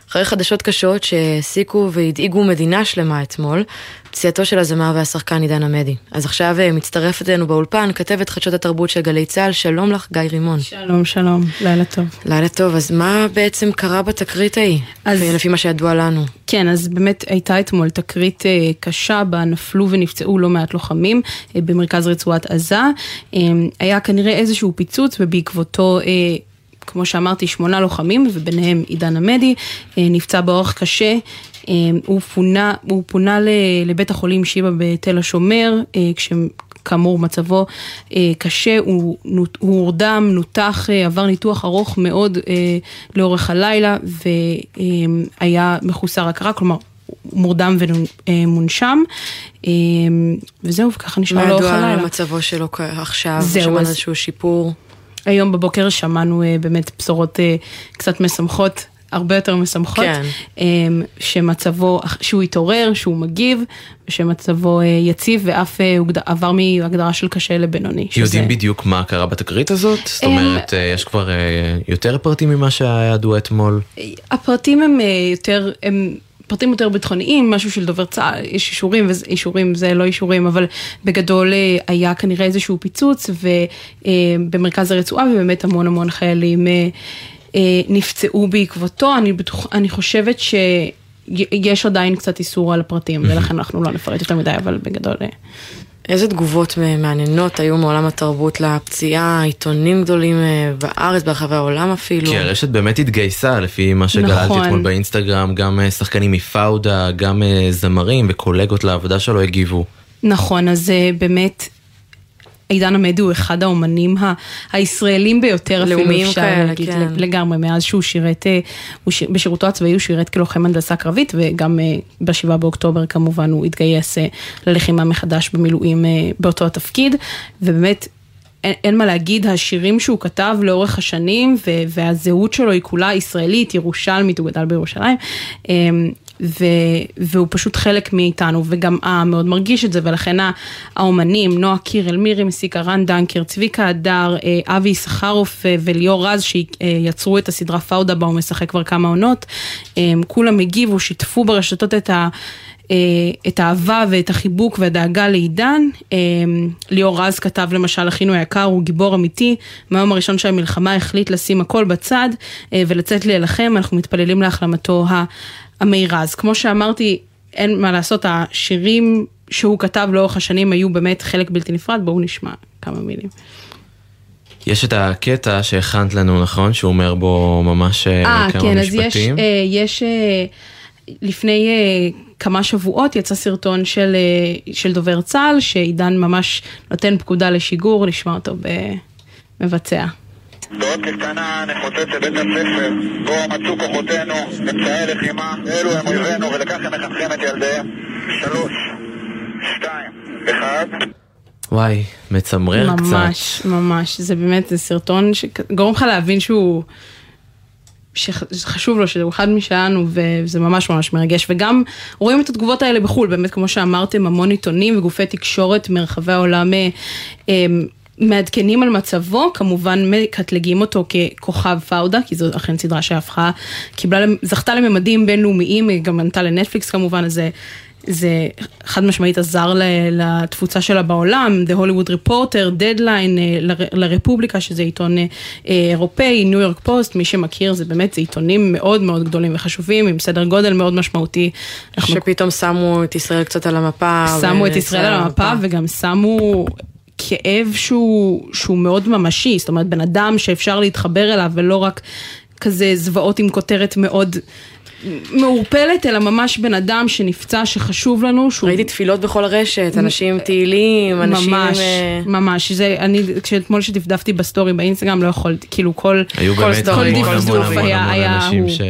אחרי חדשות קשות שהעסיקו והדאיגו מדינה שלמה אתמול, פציעתו של הזמר והשחקן עידן עמדי. אז עכשיו אה, מצטרפת אלינו באולפן כתבת חדשות התרבות של גלי צה"ל, שלום לך גיא רימון. שלום, שלום, לילה טוב. לילה טוב, אז מה בעצם קרה בתקרית ההיא, אז... לפי מה שידוע לנו? כן, אז באמת הייתה אתמול תקרית אה, קשה בה נפלו ונפצעו לא מעט לוחמים אה, במרכז רצועת עזה. היה כנראה איזשהו פיצוץ ובעקבותו כמו שאמרתי, שמונה לוחמים, וביניהם עידן עמדי, אה, נפצע באורח קשה. אה, הוא פונה, הוא פונה לבית החולים שיבא בתל השומר, אה, כשכאמור מצבו קשה, הוא, הוא הורדם, נותח, עבר ניתוח ארוך מאוד לאורך הלילה והיה מחוסר הכרה, כלומר מורדם ומונשם, וזהו, וככה נשאר לאורך הלילה. מה ידוע על מצבו שלו עכשיו? זהו, שמענו איזשהו שיפור. היום בבוקר שמענו uh, באמת בשורות uh, קצת משמחות. הרבה יותר משמחות, כן. um, שמצבו, שהוא התעורר, שהוא מגיב, ושמצבו uh, יציב ואף uh. עבר מהגדרה של קשה לבינוני. יודעים שזה... בדיוק מה קרה בתקרית הזאת? זאת אומרת, uh, יש כבר uh, יותר פרטים ממה שהיה ידוע אתמול? הפרטים הם uh, יותר, הם פרטים יותר ביטחוניים, משהו של דובר צה"ל, יש אישורים ואישורים זה לא אישורים, אבל בגדול אה, היה כנראה איזשהו פיצוץ במרכז הרצועה ובאמת המון המון חיילים אה, אה, נפצעו בעקבותו, אני, בטוח, אני חושבת שיש עדיין קצת איסור על הפרטים ולכן אנחנו לא נפרט יותר מדי, אבל בגדול איזה תגובות מעניינות היו מעולם התרבות לפציעה, עיתונים גדולים אה, בארץ, ברחבי העולם אפילו. כי הרשת באמת התגייסה, לפי מה שגללתי נכון. אתמול באינסטגרם, גם אה, שחקנים מפאודה, גם אה, זמרים וקולגות לעבודה שלו הגיבו. נכון, אז באמת עידן עמדי הוא אחד האומנים הישראלים ביותר, אפילו אפשר כאלה, להגיד כן. לגמרי, מאז שהוא שירת, אה, שיר, בשירותו הצבאי הוא שירת כלוחם הנדסה קרבית, וגם אה, בשבעה באוקטובר כמובן הוא התגייס אה, ללחימה מחדש במילואים באותו התפקיד, ובאמת אין, אין מה להגיד, השירים שהוא כתב לאורך השנים והזהות שלו היא כולה ישראלית, ירושלמית, הוא גדל בירושלים. ו, והוא פשוט חלק מאיתנו, וגם העם מאוד מרגיש את זה, ולכן האומנים, נועה קירל, מירי מסיקה, רן דנקר, צביקה הדר, אה, אבי יששכרוף אה, וליאור רז, שיצרו את הסדרה פאודה בה הוא משחק כבר כמה עונות, אה, כולם הגיבו, שיתפו ברשתות את ה... את האהבה ואת החיבוק והדאגה לעידן. ליאור רז כתב למשל, אחינו היקר הוא גיבור אמיתי, מהיום הראשון שהמלחמה החליט לשים הכל בצד ולצאת להילחם, אנחנו מתפללים להחלמתו המהירה. אז כמו שאמרתי, אין מה לעשות, השירים שהוא כתב לאורך השנים היו באמת חלק בלתי נפרד, בואו נשמע כמה מילים. יש את הקטע שהכנת לנו, נכון? שהוא אומר בו ממש 아, אה, כמה כן, משפטים. אז יש, אה, יש אה, לפני כמה שבועות יצא סרטון של, של דובר צה"ל, שעידן ממש נותן פקודה לשיגור, נשמע אותו במבצע. בעוד קטנה נפוצץ את בית הספר, בו מצאו כוחותינו, אמצעי לחימה, אלו הם אויבינו ולכך הם מחנכים את ילדיהם. שלוש, שתיים, אחד. וואי, מצמרר ממש, קצת. ממש, ממש, זה באמת, זה סרטון שגורם לך להבין שהוא... שחשוב לו, שהוא אחד משלנו, וזה ממש ממש מרגש. וגם רואים את התגובות האלה בחו"ל, באמת, כמו שאמרתם, המון עיתונים וגופי תקשורת מרחבי העולם אה, אה, מעדכנים על מצבו, כמובן מקטלגים אותו ככוכב פאודה, כי זו אכן סדרה שהפכה, קיבלה, זכתה לממדים בינלאומיים, גם ענתה לנטפליקס כמובן, אז זה, זה חד משמעית עזר לתפוצה שלה בעולם, The Hollywood Reporter, Deadline, אה, לרפובליקה, שזה עיתון אה, אירופאי, ניו יורק פוסט, מי שמכיר, זה באמת, זה עיתונים מאוד מאוד גדולים וחשובים, עם סדר גודל מאוד משמעותי. שפתאום שמו את ישראל קצת על המפה. שמו את ישראל על המפה וגם שמו כאב שהוא, שהוא מאוד ממשי, זאת אומרת בן אדם שאפשר להתחבר אליו ולא רק כזה זוועות עם כותרת מאוד מעורפלת, אלא ממש בן אדם שנפצע, שחשוב לנו. שהוא... ראיתי תפילות בכל הרשת, אנשים תהילים, אנשים... ממש, ממש. זה, אני, כשאתמול שדפדפתי בסטורי באינסטגרם, לא יכולתי, כאילו כל... היו כל באמת כל המון המון המון אנשים. ש...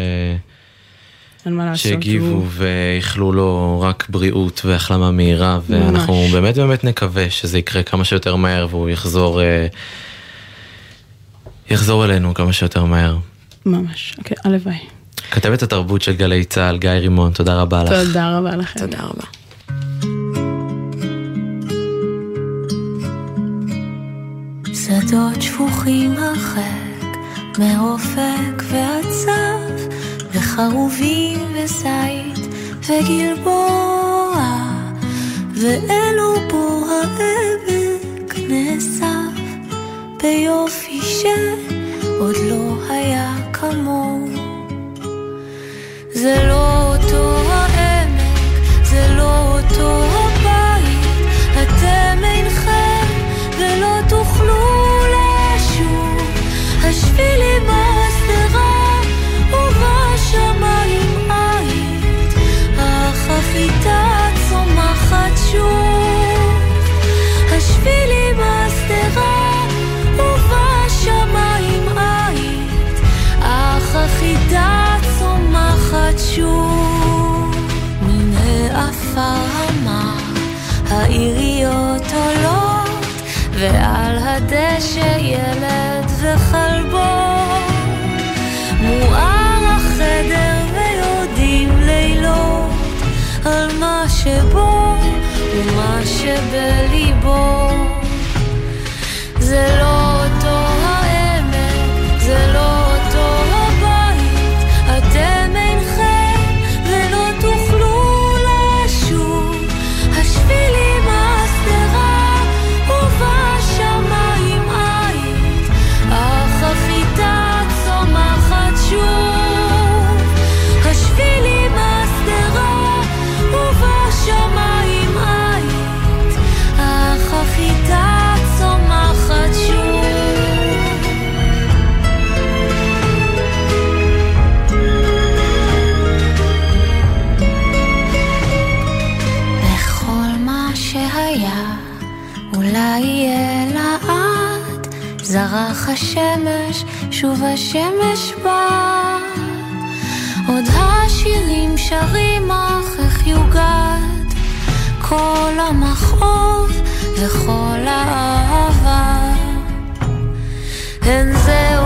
שהגיבו ואיחלו לו רק בריאות והחלמה מהירה, ואנחנו ממש. באמת באמת נקווה שזה יקרה כמה שיותר מהר והוא יחזור, אה, יחזור אלינו כמה שיותר מהר. ממש, אוקיי, הלוואי. כתבת התרבות של גלי צה"ל, גיא רימון, תודה רבה לך. תודה רבה לכם. תודה רבה. שדות שפוכים הרחק, מאופק ועצב, וחרובים וזית וגלבוע, ואלו בו העמק נאסף, ביופי שעוד לא היה כמוהו. זה לא אותו העמק, זה לא אותו הבית, אתם אינכם ולא תוכלו לשוב. השבילים שוב. מן העפר המר, העיריות עולות, ועל הדשא ילד וכלבו. מואר החדר ויורדים לילות על מה שבו ומה שבליבו. זה לא השמש, שוב השמש בא. עוד השירים שרים אך איך יוגד. כל המכאוב וכל האהבה. הן זה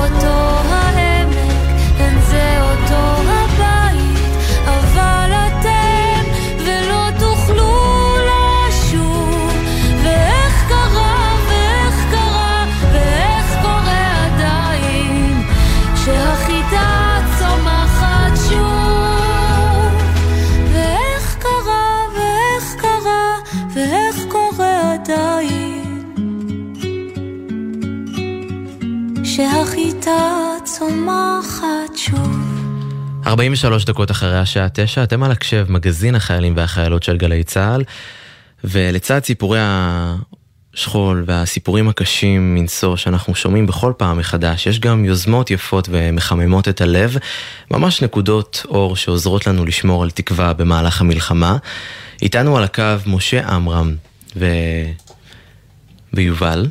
שהחיטה צומחת שוב. 43 דקות אחרי השעה 9, אתם על הקשב, מגזין החיילים והחיילות של גלי צה"ל, ולצד סיפורי השכול והסיפורים הקשים מנשוא שאנחנו שומעים בכל פעם מחדש, יש גם יוזמות יפות ומחממות את הלב, ממש נקודות אור שעוזרות לנו לשמור על תקווה במהלך המלחמה. איתנו על הקו משה עמרם ו... ויובל.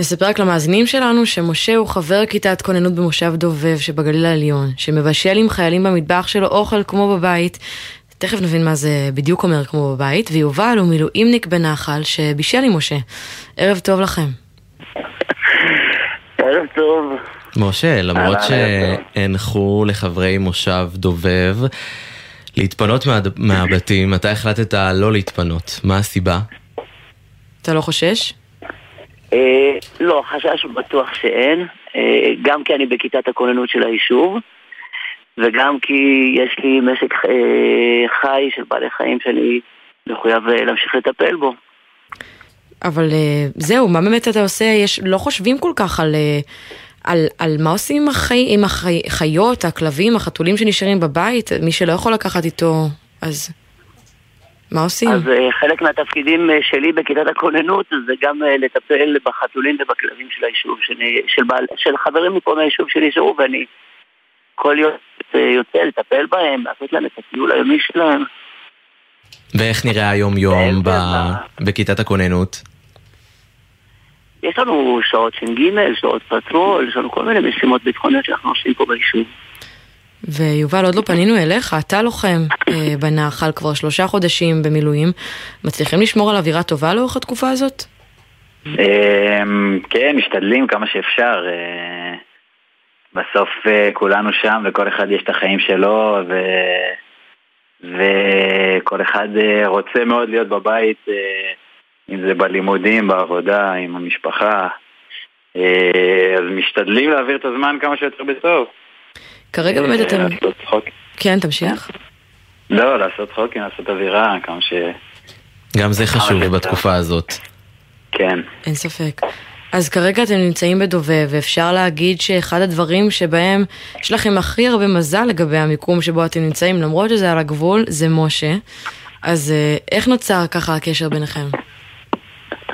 נספר רק למאזינים שלנו שמשה הוא חבר כיתת כוננות במושב דובב שבגליל העליון, שמבשל עם חיילים במטבח שלו אוכל כמו בבית. תכף נבין מה זה בדיוק אומר כמו בבית, ויובל הוא מילואימניק בנחל שבישל עם משה. ערב טוב לכם. ערב טוב. משה, למרות. שהנחו לחברי מושב דובב להתפנות מה, מהבתים, אתה החלטת לא להתפנות. מה הסיבה? אתה לא חושש? אה, לא, חשש בטוח שאין. אה, גם כי אני בכיתת הכוננות של היישוב, וגם כי יש לי משק אה, חי של בעלי חיים שאני מחויב להמשיך לטפל בו. אבל זהו, מה באמת אתה עושה? יש, לא חושבים כל כך על, על, על מה עושים עם, החי, עם החיות, הכלבים, החתולים שנשארים בבית, מי שלא יכול לקחת איתו, אז מה עושים? אז אה, חלק מהתפקידים אה, שלי בכיתת הכוננות זה גם אה, לטפל בחתולים ובכלבים של היישוב, שאני, של, בעל, של חברים מפה מהיישוב שנשארו, ואני כל יום יוצא לטפל בהם, לעשות להם את הטיול היומי שלהם. ואיך נראה היום-יום בכיתת הכוננות? יש לנו שעות ש"ג, שעות פטרול, יש לנו כל מיני משימות ביטחוניות שאנחנו עושים פה ביישוב. ויובל, עוד לא פנינו אליך, אתה לוחם אה, בנחל כבר שלושה חודשים במילואים. מצליחים לשמור על אווירה טובה לאורך התקופה הזאת? אמ, כן, משתדלים כמה שאפשר. אה, בסוף אה, כולנו שם וכל אחד יש את החיים שלו ו... וכל אחד רוצה מאוד להיות בבית, אם זה בלימודים, בעבודה, עם המשפחה. אז משתדלים להעביר את הזמן כמה שיותר בטוב. כרגע באמת אתם... כן, תמשיך. לא, לעשות צחוקים, לעשות אווירה, כמה ש... גם זה חשוב בתקופה הזאת. כן. אין ספק. אז כרגע אתם נמצאים בדובב, ואפשר להגיד שאחד הדברים שבהם יש לכם הכי הרבה מזל לגבי המיקום שבו אתם נמצאים, למרות שזה על הגבול, זה משה. אז אה, איך נוצר ככה הקשר ביניכם?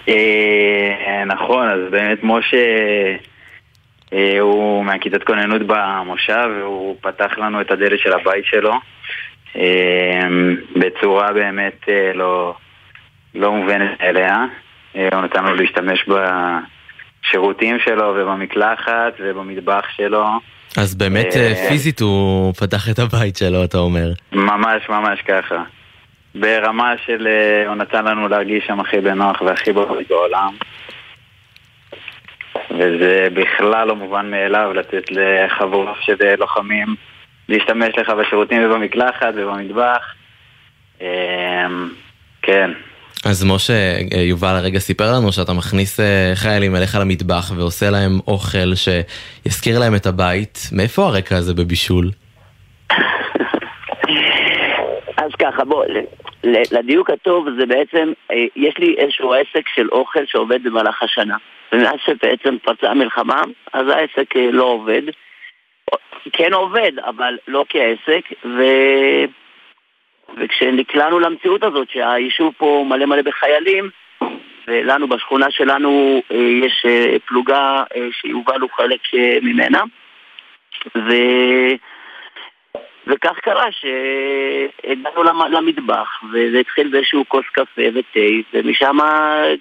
אה, נכון, אז באמת משה... אה, הוא מהכיתת כוננות במושב, והוא פתח לנו את הדלת של הבית שלו אה, בצורה באמת אה, לא, לא מובנת אליה. הוא נתן לנו להשתמש בשירותים שלו ובמקלחת ובמטבח שלו. אז באמת פיזית הוא פתח את הבית שלו, אתה אומר. ממש ממש ככה. ברמה של הוא נתן לנו להרגיש שם הכי בנוח והכי בבית בעולם. וזה בכלל לא מובן מאליו לתת לחבורה של לוחמים להשתמש לך בשירותים ובמקלחת ובמטבח. אמ, כן. אז משה, יובל הרגע סיפר לנו שאתה מכניס אה, חיילים אליך למטבח ועושה להם אוכל שיזכיר להם את הבית. מאיפה הרקע הזה בבישול? אז ככה, בוא, לדיוק הטוב זה בעצם, אה, יש לי איזשהו עסק של אוכל שעובד במהלך השנה. ומאז שבעצם פרצה המלחמה, אז העסק אה, לא עובד. כן עובד, אבל לא כעסק, ו... וכשנקלענו למציאות הזאת שהיישוב פה מלא מלא בחיילים, ולנו בשכונה שלנו אה, יש פלוגה שיובל הוא חלק ממנה, ו... וכך קרה שהגענו למטבח, וזה התחיל באיזשהו כוס קפה ותה, ומשם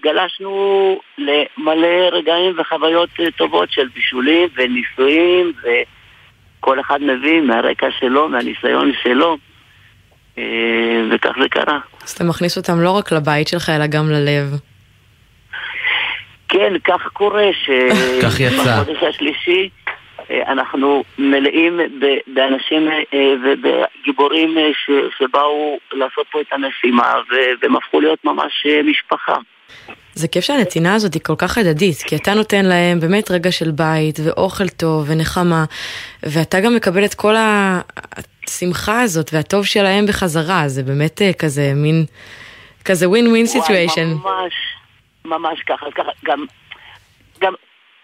גלשנו למלא רגעים וחוויות טובות של בישולים וניסויים, וכל אחד מביא מהרקע שלו, מהניסיון שלו, וכך זה קרה. אז אתה מכניס אותם לא רק לבית שלך, אלא גם ללב. כן, כך קורה ש... כך יצא. בחודש השלישי... אה, אנחנו מלאים באנשים אה, ובגיבורים אה, שבאו לעשות פה את המשימה והם הפכו להיות ממש משפחה. זה כיף שהנתינה הזאת היא כל כך הדדית, כי אתה נותן להם באמת רגע של בית ואוכל טוב ונחמה, ואתה גם מקבל את כל השמחה הזאת והטוב שלהם בחזרה, זה באמת כזה מין, כזה win win situation. ממש, ממש ככה, ככה, גם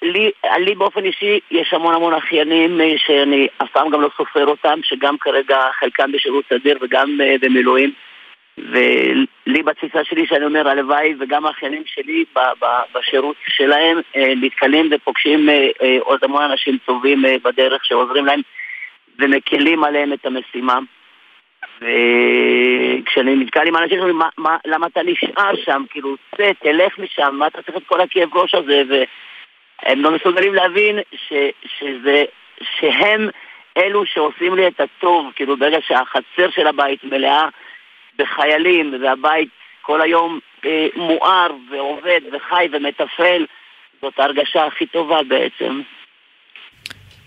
לי, לי באופן אישי יש המון המון אחיינים אה, שאני אף פעם גם לא סופר אותם, שגם כרגע חלקם בשירות סדיר וגם uh, במילואים. ולי בתפיסה שלי שאני אומר הלוואי וגם האחיינים שלי בשירות שלהם uh, נתקלים ופוגשים עוד המון אנשים טובים בדרך שעוזרים להם ומקלים עליהם את המשימה. וכשאני נתקל עם אנשים שאומרים, למה אתה נשאר שם? כאילו, צא, תלך משם, מה אתה צריך את כל הכאב ראש הזה? ו... הם לא מסוגלים להבין ש, שזה, שהם אלו שעושים לי את הטוב, כאילו ברגע שהחצר של הבית מלאה בחיילים והבית כל היום אה, מואר ועובד וחי ומתפעל, זאת ההרגשה הכי טובה בעצם.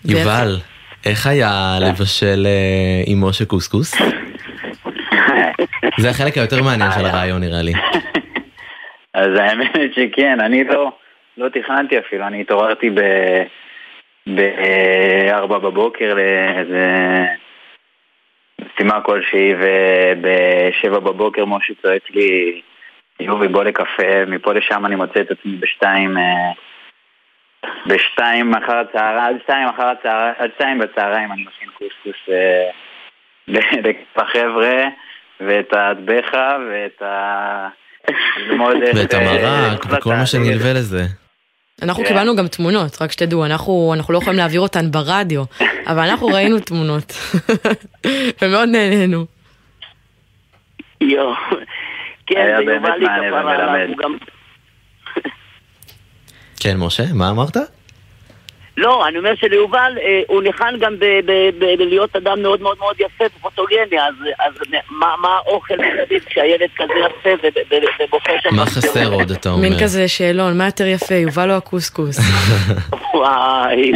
יובל, איך היה לבשל אה, עם משה קוסקוס? זה החלק היותר מעניין של הרעיון נראה לי. אז האמת שכן, אני לא... לא תכננתי אפילו, אני התעוררתי ב-4 בבוקר לאיזה משימה כלשהי, וב-7 בבוקר משה צועק לי, יובי בוא לקפה, מפה לשם אני מוצא את עצמי בשתיים, אה, בשתיים אחר הצהריים, עד שתיים אחר הצהריים, עד שתיים בצהריים אני מכין קוסקוס אה, לחבר'ה, ואת האטבחה, ואת ה... ואת המרק, וכל מה שנלווה לזה. אנחנו כן. קיבלנו גם תמונות, רק שתדעו, אנחנו, אנחנו לא יכולים להעביר אותן ברדיו, אבל אנחנו ראינו תמונות, ומאוד נהנינו. יואו, כן, זה יובל לי כפרה עליו, כן, משה, מה אמרת? לא, אני אומר שליובל, אה, הוא ניחן גם בלהיות אדם מאוד מאוד מאוד יפה ופוטוגני, אז, אז מה, מה האוכל מסביב כשהילד כזה יפה ובוחר שם... מה חסר עוד, אתה אומר? מין כזה שאלון, מה יותר יפה, יובל או הקוסקוס? וואי.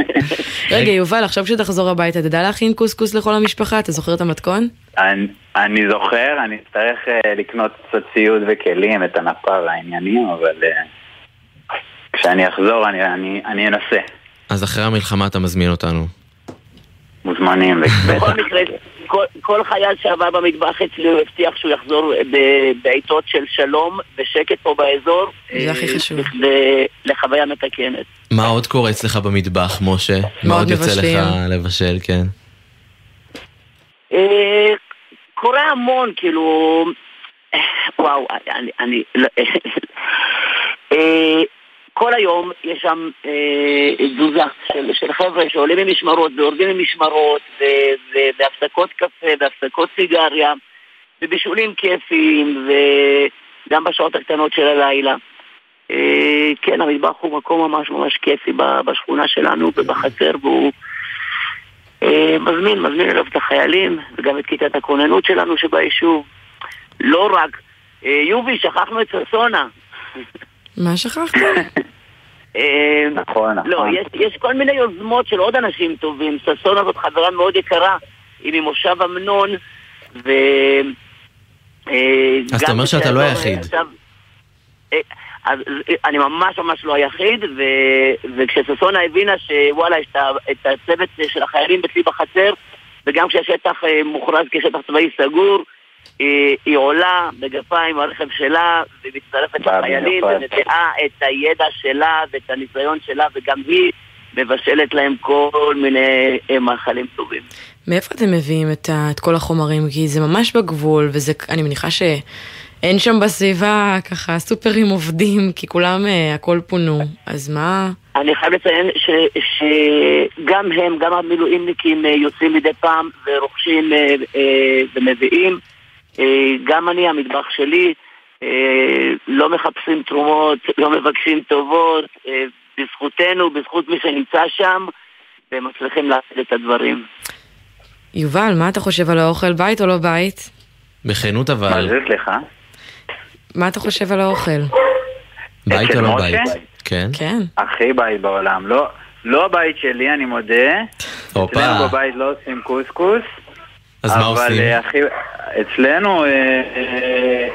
רגע, יובל, עכשיו כשתחזור הביתה, תדע להכין קוסקוס לכל המשפחה? אתה זוכר את המתכון? אני, אני זוכר, אני אצטרך uh, לקנות קצת ציוד וכלים, את הנפה והעניינים, אבל uh, כשאני אחזור אני, אני, אני אנסה. אז אחרי המלחמה אתה מזמין אותנו. מוזמנים, בכל מקרה, כל, כל חייל שעבר במטבח אצלי הוא הבטיח שהוא יחזור בעיתות של שלום ושקט פה באזור. זה הכי אה, חשוב. לחוויה מתקנת. מה עוד קורה אצלך במטבח, משה? מה עוד יוצא לך לבשל, כן? אה, קורה המון, כאילו... אה, וואו, אני... אני לא, כל היום יש שם אה, של, של חבר'ה שעולים ממשמרות ויורדים ממשמרות והפסקות קפה והפסקות סיגריה ובישולים כיפיים וגם בשעות הקטנות של הלילה. אה, כן, המטבח הוא מקום ממש ממש כיפי בשכונה שלנו ובחצר והוא אה, מזמין, מזמין אליו את החיילים וגם את כיתת הכוננות שלנו שביישוב. לא רק, אה, יובי, שכחנו את ששונה. מה שכחת? אה, נכון, לא, נכון. לא, יש, יש כל מיני יוזמות של עוד אנשים טובים. ששון הזאת חברה מאוד יקרה, היא ממושב אמנון, ו... אה, אז אתה אומר שאתה לא היחיד. אה, אז אני ממש ממש לא היחיד, ו... וכשששונה הבינה שוואלה, יש את הצוות של החיילים אצלי בחצר, וגם כשהשטח מוכרז כשטח צבאי סגור, היא, היא עולה בגפיים ברכב שלה ומצטרפת לחיילים ומביאה את הידע שלה ואת הניסיון שלה וגם היא מבשלת להם כל מיני אה, מאכלים טובים. מאיפה אתם מביאים את, ה, את כל החומרים? כי זה ממש בגבול ואני מניחה שאין שם בסביבה ככה סופרים עובדים כי כולם uh, הכל פונו, אז מה... אני חייב לציין ש, שגם הם, גם המילואימניקים אה, יוצאים מדי פעם ורוכשים ומביאים אה, גם אני, המטבח שלי, אה, לא מחפשים תרומות, לא מבקשים טובות, אה, בזכותנו, בזכות מי שנמצא שם, ומצליחים לעשות את הדברים. יובל, מה אתה חושב על האוכל, בית או לא בית? בכנות אבל. מה זה, סליחה? מה אתה חושב על האוכל? בית או לא בית? כן. כן. הכי בית בעולם. לא, לא הבית שלי, אני מודה. הופה. אצלנו בבית לא עושים קוסקוס. אז מה עושים? אבל אה, אחי, אצלנו אה, אה,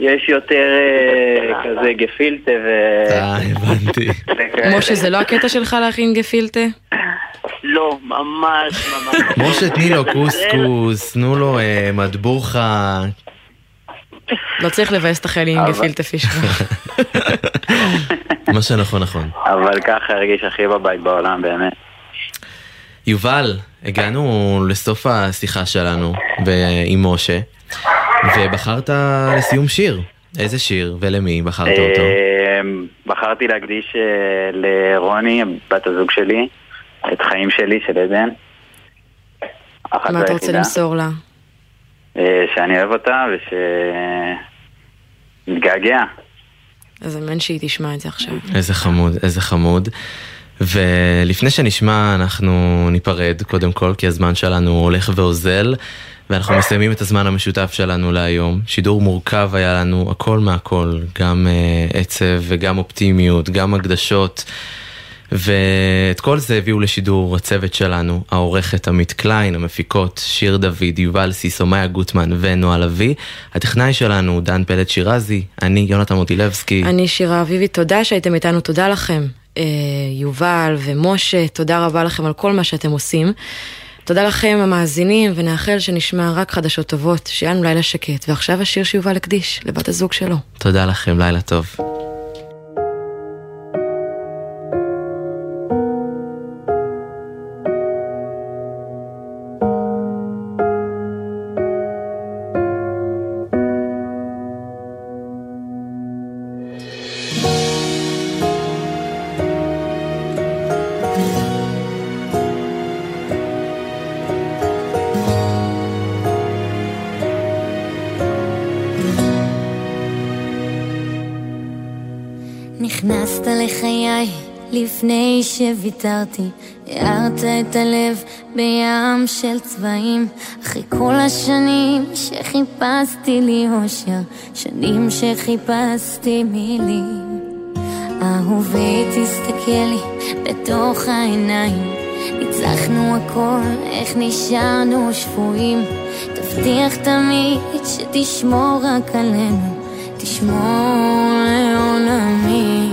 יש יותר כזה גפילטה ו... אה, הבנתי. משה, זה לא הקטע שלך להכין גפילטה? לא, ממש ממש. משה, תני לו קוסקוס, תנו לו מטבוחה. לא צריך לבאס את החיילים עם גפילטה פישר. מה שנכון נכון. אבל ככה הרגיש הכי בבית בעולם באמת. יובל, הגענו לסוף השיחה שלנו עם משה, ובחרת לסיום שיר. איזה שיר ולמי בחרת אותו? אמ, בחרתי להקדיש אה, לרוני, בת הזוג שלי, את חיים שלי של עדן. מה אתה רוצה למסור לה? אה, שאני אוהב אותה ושנתגעגע. אז אמן שהיא תשמע את זה עכשיו. איזה חמוד, איזה חמוד. ולפני שנשמע אנחנו ניפרד קודם כל כי הזמן שלנו הולך ואוזל ואנחנו מסיימים את הזמן המשותף שלנו להיום. שידור מורכב היה לנו הכל מהכל, גם uh, עצב וגם אופטימיות, גם הקדשות. ואת כל זה הביאו לשידור הצוות שלנו, העורכת עמית קליין, המפיקות שיר דוד, יובל סיסו, מאיה גוטמן ונועה לביא. הטכנאי שלנו דן פלד שירזי, אני יונתן מוטילבסקי. אני שירה אביבי, תודה שהייתם איתנו, תודה לכם. אה, יובל ומשה, תודה רבה לכם על כל מה שאתם עושים. תודה לכם המאזינים, ונאחל שנשמע רק חדשות טובות, שיהיה לנו לילה שקט. ועכשיו השיר שיובל הקדיש לבת הזוג שלו. תודה לכם, לילה טוב. לחיי לפני שוויתרתי, הארת את הלב בים של צבעים, אחרי כל השנים שחיפשתי לי אושר, שנים שחיפשתי מילים. אהובי, לי בתוך העיניים, ניצחנו הכל, איך נשארנו שבויים, תבטיח תמיד שתשמור רק עלינו, תשמור לעולמים.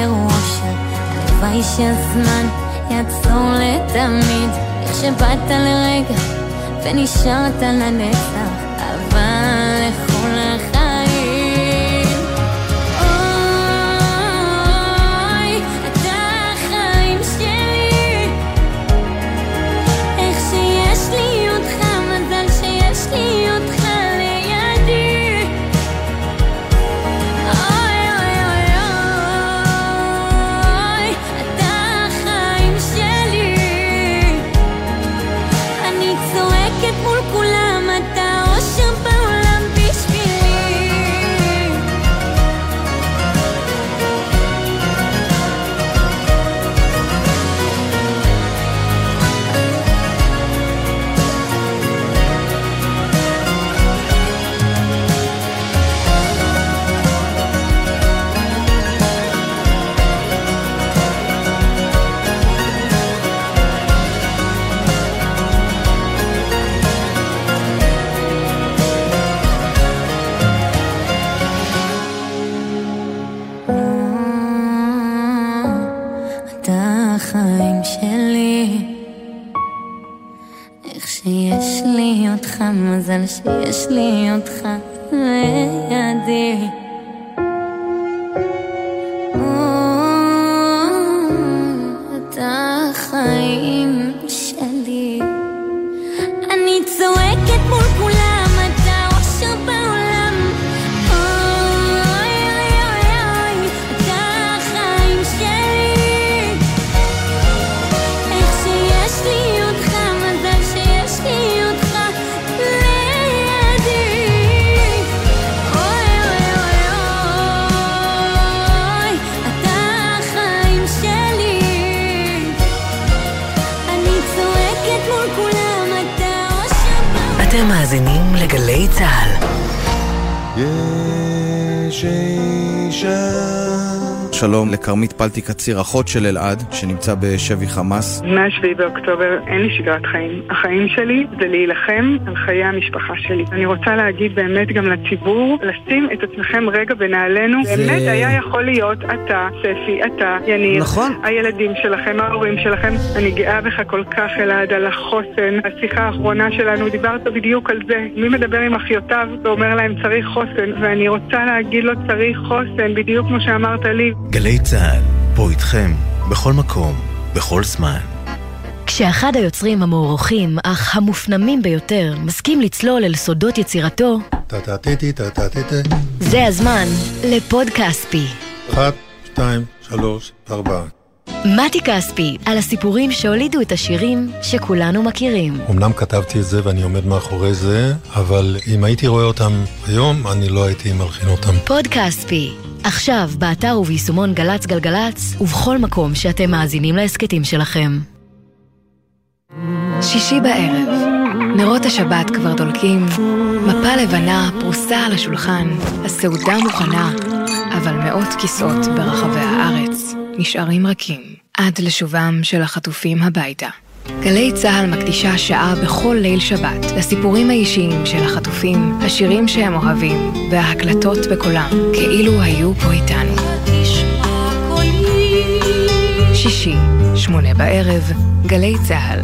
אושר, הלוואי שהזמן יעצור לתמיד, איך שבאת לרגע ונשארת לנצח, אבל מזל שיש לי אותך לידי. מאזינים לגלי צה"ל. יש אישה שלום לכרמית פלטי קציר, אחות של אלעד, שנמצא בשבי חמאס. מ-7 באוקטובר אין לי שגרת חיים. החיים שלי זה להילחם על חיי המשפחה שלי. אני רוצה להגיד באמת גם לציבור, לשים את עצמכם רגע בנעלינו. זה- באמת היה יכול להיות אתה, ספי, אתה, יניר. נכון. הילדים שלכם, ההורים שלכם. אני גאה בך כל כך, אלעד, על החוסן. השיחה האחרונה שלנו, דיברת בדיוק על זה. מי מדבר עם אחיותיו ואומר להם צריך חוסן, ואני רוצה להגיד לו צריך חוסן, בדיוק כמו שאמרת לי. גלי צה"ל, פה איתכם, בכל מקום, בכל זמן. כשאחד היוצרים המוערוכים, אך המופנמים ביותר, מסכים לצלול אל סודות יצירתו. זה הזמן לפוד כספי. אחת, שתיים, שלוש, ארבע. מתי כספי, על הסיפורים שהולידו את השירים שכולנו מכירים. אמנם כתבתי את זה ואני עומד מאחורי זה, אבל אם הייתי רואה אותם היום, אני לא הייתי מלחין אותם. פוד כספי, עכשיו באתר וביישומון גל"צ גלגלצ, ובכל מקום שאתם מאזינים להסכתים שלכם. שישי בערב, נרות השבת כבר דולקים, מפה לבנה פרוסה על השולחן, הסעודה מוכנה, אבל מאות כיסאות ברחבי הארץ נשארים רכים עד לשובם של החטופים הביתה. גלי צה"ל מקדישה שעה בכל ליל שבת לסיפורים האישיים של החטופים, השירים שהם אוהבים וההקלטות בקולם, כאילו היו פה איתנו. שישי, שמונה בערב, גלי צה"ל.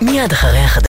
מיד אחרי החדשות